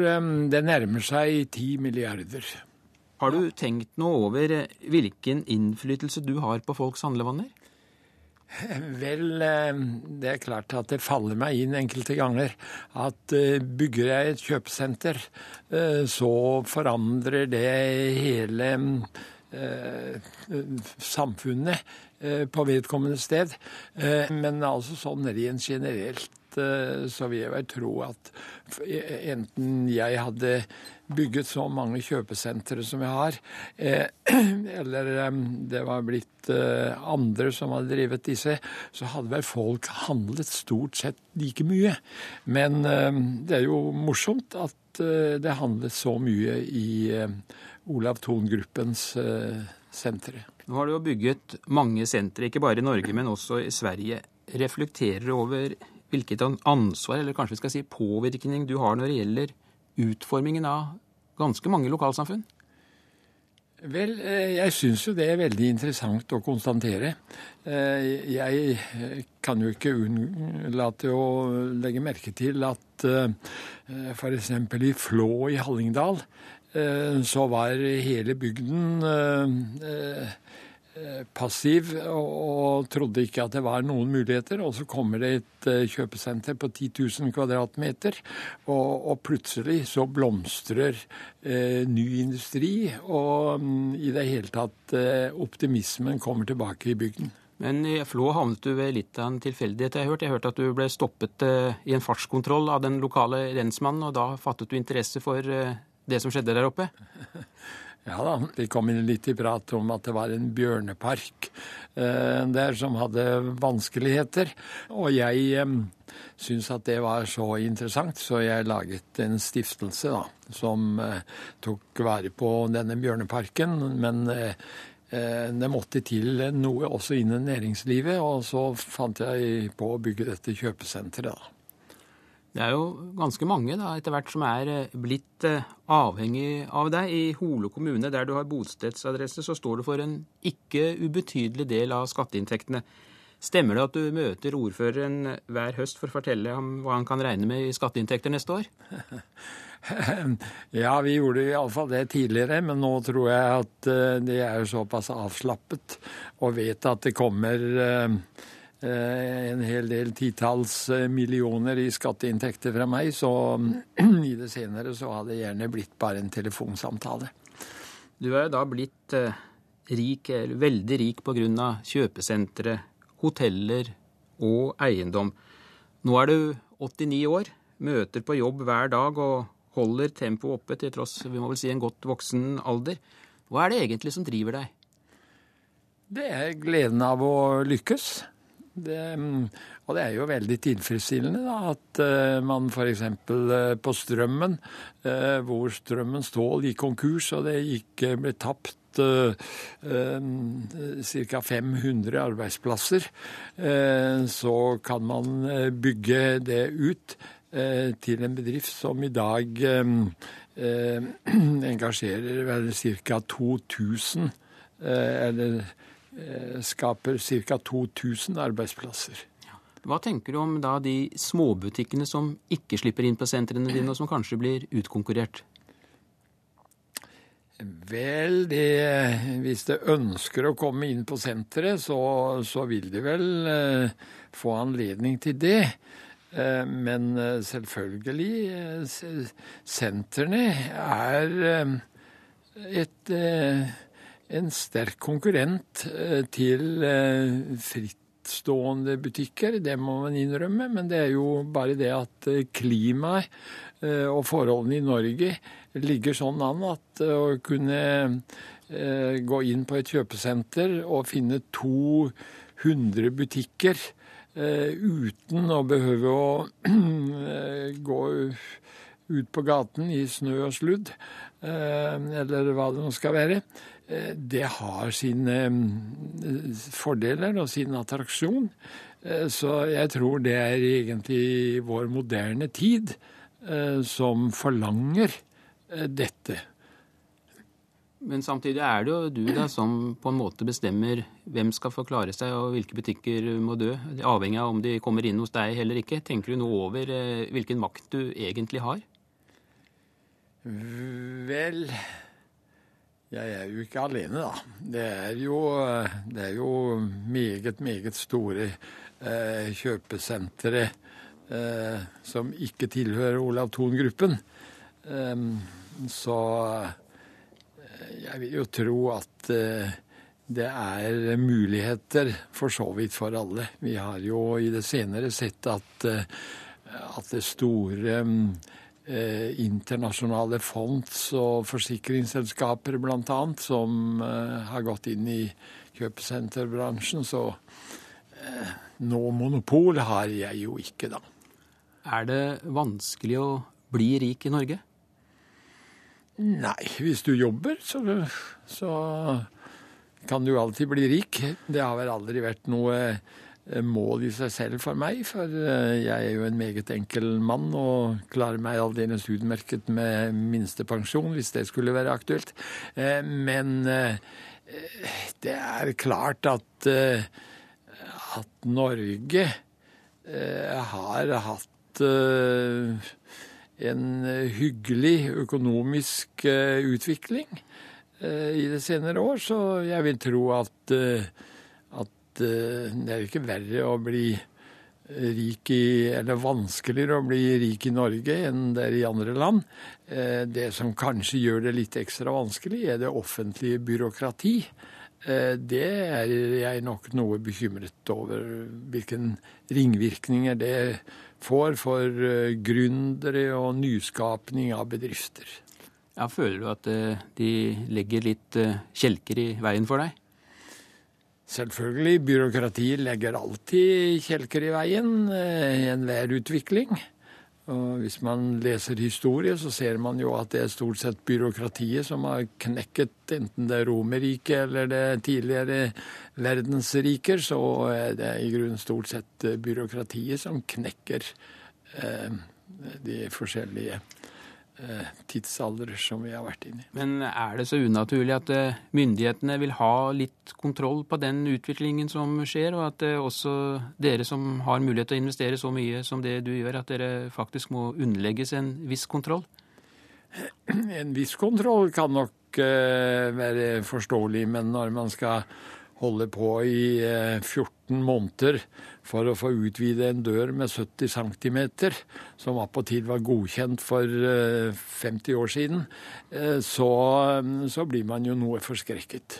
det nærmer seg ti milliarder. Har du tenkt noe over eh, hvilken innflytelse du har på folks handlevaner? Vel, det er klart at det faller meg inn enkelte ganger at bygger jeg et kjøpesenter, så forandrer det hele samfunnet på vedkommende sted. Men altså sånn rent generelt så vil jeg vel tro at enten jeg hadde bygget så mange kjøpesentre som jeg har, [clears throat] eller det var blitt andre som hadde drevet disse, så hadde vel folk handlet stort sett like mye. Men det er jo morsomt at det handlet så mye i Olav Thon-gruppens sentre. Nå har du jo bygget mange sentre, ikke bare i Norge, men også i Sverige. Reflekterer du over hvilket ansvar, eller kanskje vi skal si påvirkning, du har når det gjelder utformingen av ganske mange lokalsamfunn? Vel, jeg syns jo det er veldig interessant å konstatere. Jeg kan jo ikke unnlate å legge merke til at f.eks. i Flå i Hallingdal så var hele bygden passiv og trodde ikke at det var noen muligheter. Og så kommer det et kjøpesenter på 10 000 kvadratmeter, og, og plutselig så blomstrer eh, ny industri. Og mm, i det hele tatt eh, optimismen kommer tilbake i bygden. Men i Flå havnet du ved litt av en tilfeldighet. Jeg har hørt, jeg hørte at du ble stoppet eh, i en fartskontroll av den lokale rensmannen, og da fattet du interesse for eh, det som skjedde der oppe? [laughs] Ja da, vi kom inn litt i prat om at det var en bjørnepark eh, der som hadde vanskeligheter. Og jeg eh, syntes at det var så interessant, så jeg laget en stiftelse da, som eh, tok vare på denne bjørneparken. Men eh, det måtte til noe også innen næringslivet, og så fant jeg på å bygge dette kjøpesenteret. da. Det er jo ganske mange da, etter hvert som er blitt avhengig av deg. I Hole kommune, der du har bostedsadresse, så står du for en ikke ubetydelig del av skatteinntektene. Stemmer det at du møter ordføreren hver høst for å fortelle ham hva han kan regne med i skatteinntekter neste år? [laughs] Ja, vi gjorde iallfall det tidligere, men nå tror jeg at de er såpass avslappet og vet at det kommer en hel del titalls millioner i skatteinntekter fra meg, så [clears throat] i det senere så hadde det gjerne blitt bare en telefonsamtale. Du er jo da blitt rik, eller veldig rik pga. kjøpesentre, hoteller og eiendom. Nå er du 89 år, møter på jobb hver dag og holder tempoet oppe til tross vi må vel si en godt voksen alder. Hva er det egentlig som driver deg? Det er gleden av å lykkes. Det, og det er jo veldig tilfredsstillende da, at uh, man f.eks. Uh, eh, på Strømmen, uh, hvor Strømmen Stål gikk konkurs og det gikk, ble tapt ca. 500 arbeidsplasser, så kan man bygge det ut til en bedrift som i dag [clears throat] engasjerer vel ca. 2000 eller Eh, skaper ca. 2000 arbeidsplasser. Hva tenker du om da de småbutikkene som ikke slipper inn på sentrene dine, og som kanskje blir utkonkurrert? Vel, det, hvis det ønsker å komme inn på senteret, så, så vil de vel eh, få anledning til det. Eh, men eh, selvfølgelig, eh, sentrene er eh, et en sterk konkurrent eh, til eh, frittstående butikker. Det må man innrømme, men det er jo bare det at eh, klimaet og forholdene i Norge ligger sånn an at å kunne gå inn på et kjøpesenter og finne 200 butikker uten å behøve å gå ut på gaten i snø og sludd, eller hva det nå skal være, det har sine eh, fordeler og sin attraksjon. Eh, så jeg tror det er egentlig vår moderne tid som forlanger dette. Men samtidig er det jo du da som på en måte bestemmer hvem skal få klare seg og hvilke butikker må dø, avhengig av om de kommer inn hos deg eller ikke. Tenker du noe over hvilken makt du egentlig har? Vel jeg er jo ikke alene, da. Det er jo, det er jo meget, meget store eh, kjøpesentre eh, som ikke tilhører Olav Thon-gruppen. Eh, så jeg vil jo tro at eh, det er muligheter for så vidt for alle. Vi har jo i det senere sett at, eh, at det store Eh, internasjonale fonds og forsikringsselskaper bl.a. som eh, har gått inn i kjøpesenterbransjen. Så eh, noe monopol har jeg jo ikke, da. Er det vanskelig å bli rik i Norge? Nei, hvis du jobber, så, så kan du alltid bli rik. Det har vel aldri vært noe Eh, mål i seg selv for meg, for eh, jeg er jo en meget enkel mann og klarer meg aldeles utmerket med minstepensjon, hvis det skulle være aktuelt. Eh, men det er klart at, at Norge har hatt en hyggelig økonomisk utvikling i det senere år, så jeg vil tro at Eh, det er ikke verre å bli rik i, eller vanskeligere å bli rik i Norge enn det er i andre land. Eh, det som kanskje gjør det litt ekstra vanskelig, er det offentlige byråkrati. Eh, det er jeg nok noe bekymret over, hvilken ringvirkninger det får for gründere og nyskapning av bedrifter. Ja, Føler du at de legger litt kjelker i veien for deg? Selvfølgelig, byråkratiet legger alltid kjelker i veien i enhver utvikling. Og hvis man leser historie, så ser man jo at det er stort sett byråkratiet som har knekket enten det Romerriket eller det tidligere verdensriker, så er det i grunnen stort sett byråkratiet som knekker eh, de forskjellige Eh, tidsalder som vi har vært inne i. Men er det så unaturlig at eh, myndighetene vil ha litt kontroll på den utviklingen som skjer, og at eh, også dere som har mulighet til å investere så mye som det du gjør, at dere faktisk må underlegges en viss kontroll? [clears throat] En viss kontroll kan nok være forståelig, men når man skal holde på i 14 måneder for å få utvide en dør med 70 cm, som attpåtil var godkjent for 50 år siden, så, så blir man jo noe forskrekket.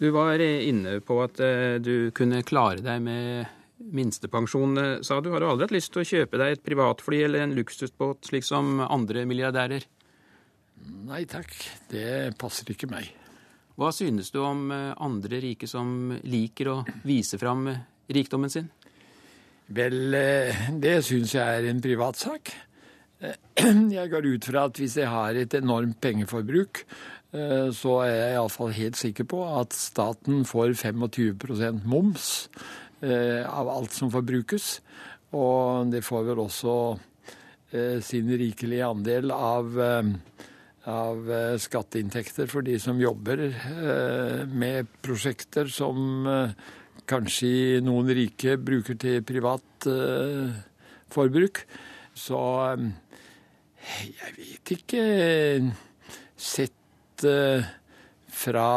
Du var inne på at du kunne klare deg med minstepensjon, sa du. Har du aldri hatt lyst til å kjøpe deg et privatfly eller en luksusbåt, slik som andre milliardærer? Nei takk, det passer ikke meg. Hva synes du om andre rike som liker å vise fram rikdommen sin? Vel, det syns jeg er en privatsak. [clears throat] Jeg går ut fra at hvis jeg har et enormt pengeforbruk, så er jeg iallfall helt sikker på at staten får 25% moms av alt som forbrukes. Og det får vel også sin rikelige andel av av skatteinntekter for de som jobber med prosjekter som kanskje noen rike bruker til privat forbruk. Så jeg vet ikke Sett fra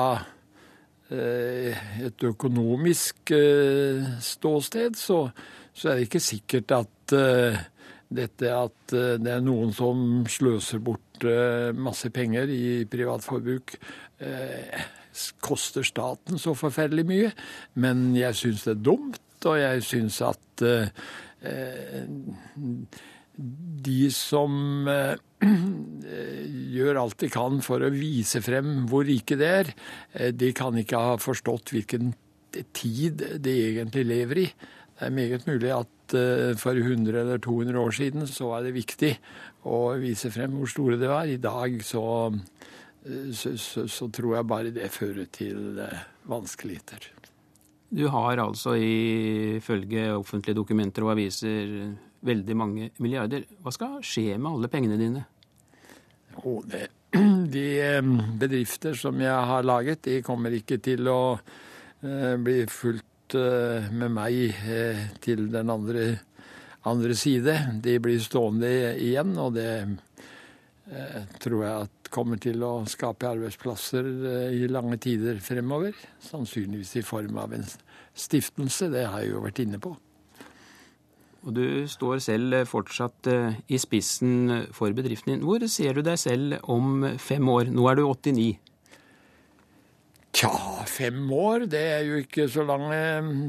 et økonomisk ståsted, så, så, er det ikke sikkert at dette at det er noen som sløser bort masse penger i privatforbruk, koster staten så forferdelig mye. Men jeg syns det er dumt, og jeg syns at de som [clears throat] gjør alt de kan for å vise frem hvor rike de er, de kan ikke ha forstått hvilken tid de egentlig lever i. Det er meget mulig at for 100 eller 200 år siden så var det viktig å vise frem hvor store de var. I dag så, så, så, så tror jeg bare det fører til vanskeligheter. Du har altså ifølge offentlige dokumenter og aviser veldig mange milliarder. Hva skal skje med alle pengene dine? Oh, det, [clears throat] de bedrifter som jeg har laget, de kommer ikke til å bli fulgt uh, med meg uh, til den andre, andre, side. De blir stående igjen, og det tror jeg at kommer til å skape arbeidsplasser i lange tider fremover. Sannsynligvis i form av en stiftelse, det har jeg jo vært inne på. Og du står selv fortsatt i spissen for bedriften din. Hvor ser du deg selv om fem år? Nå er du 89. Tja, fem år, det er jo ikke så lang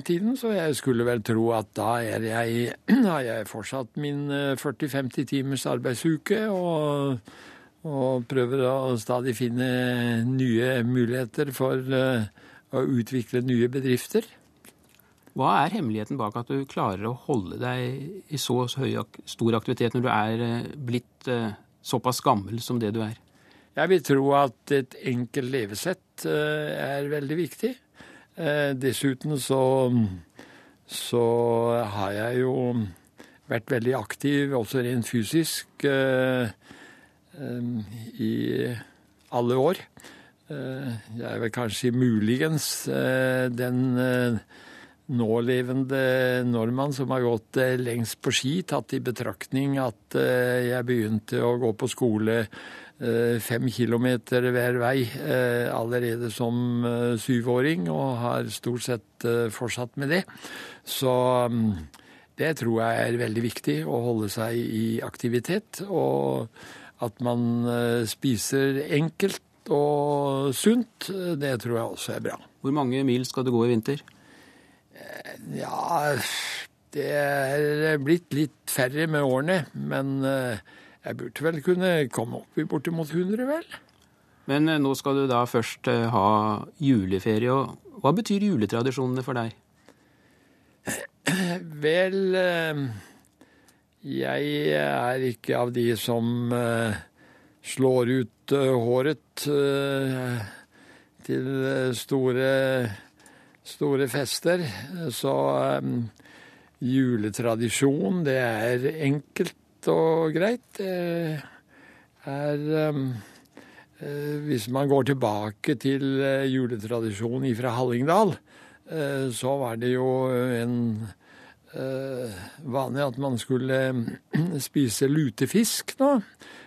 tiden, så jeg skulle vel tro at da er jeg, [clears throat] har jeg fortsatt min 40-50 timers arbeidsuke og, og, prøver å stadig finne nye muligheter for å utvikle nye bedrifter. Hva er hemmeligheten bak at du klarer å holde deg i så høy, stor aktivitet når du er blitt såpass gammel som det du er? Jeg vil tro at et enkelt levesett er veldig viktig. Dessuten så, så har jeg jo vært veldig aktiv, også rent fysisk, i alle år. Jeg er vel kanskje muligens den nålevende nordmann som har gått lengst på ski, tatt i betraktning at jeg begynte å gå på skole fem kilometer hver vei allerede som syvåring, og har stort sett fortsatt med det. Så det tror jeg er veldig viktig, å holde seg i aktivitet. Og at man spiser enkelt og sunt, det tror jeg også er bra. Hvor mange mil skal du gå i vinter? Ja, det er blitt litt færre med årene, men jeg burde vel kunne komme opp i bortimot 100, vel. Men nå skal du da først ha juleferie. og Hva betyr juletradisjonene for deg? [clears throat] Vel, jeg er ikke av de som slår ut håret til store, store fester. Så juletradisjon, det er enkelt og greit. Er Hvis man går tilbake til juletradisjonen fra Hallingdal, så var det jo en vanlig at man skulle [clears throat] spise lutefisk nå.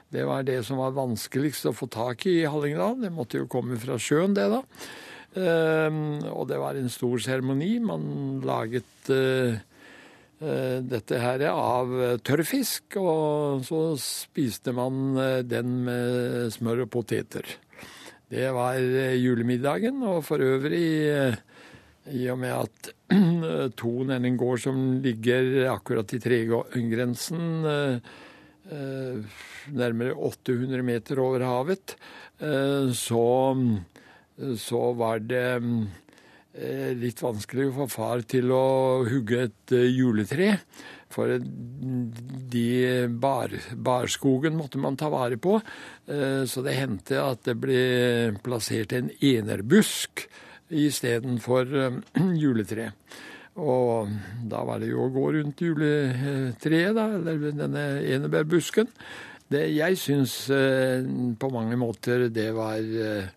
Det var det som var vanskeligst å få tak i i Hallingdal. Det måtte jo komme fra sjøen, det, da. Og det var en stor seremoni. Man laget dette her av tørrfisk, og så spiste man den med smør og poteter. Det var julemiddagen, og for øvrig i og med at Ton er en gård som ligger akkurat i tregrensen, nærmere 800 meter over havet, så, så var det litt vanskelig å få far til å hugge et juletre. For de bar, barskogen måtte man ta vare på. Så det hendte at det ble plassert en enerbusk istedenfor [clears throat] juletre. Og da var det jo å gå rundt juletreet, da, eller denne enebærbusken. Det, jeg syns eh, på mange måter det var eh,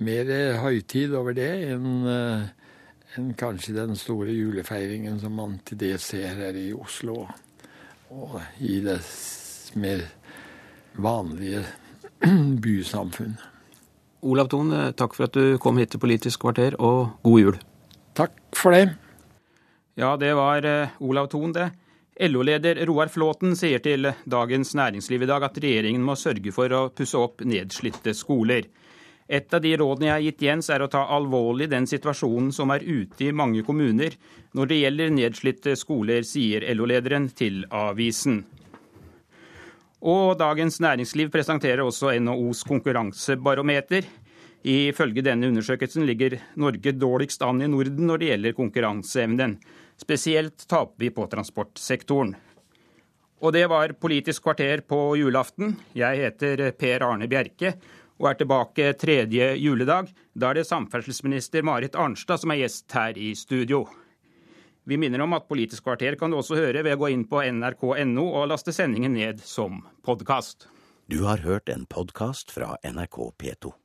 mer høytid over det enn eh, enn kanskje den store julefeiringen som man til det ser her i Oslo og i det mer vanlige [clears throat] bysamfunn. Olav Thon, takk for at du kom hit til Politisk kvarter, og god jul. Takk for det. Ja, det var Olav Thon, det. LO-leder Roar Flåten sier til Dagens Næringsliv i dag at regjeringen må sørge for å pusse opp nedslitte skoler. Et av de rådene jeg har gitt Jens, er å ta alvorlig den situasjonen som er ute i mange kommuner når det gjelder nedslitte skoler, sier LO-lederen til avisen. Og Dagens Næringsliv presenterer også NHOs konkurransebarometer. Ifølge denne undersøkelsen ligger Norge dårligst an i Norden når det gjelder konkurranseevnen. Spesielt taper vi på transportsektoren. Og det var Politisk kvarter på julaften. Jeg heter Per Arne Bjerke og er tilbake tredje juledag. Da er det samferdselsminister Marit Arnstad som er gjest her i studio. Vi minner om at Politisk kvarter kan du også høre ved å gå inn på nrk.no og laste sendingen ned som podkast. Du har hørt en podkast fra NRK P2.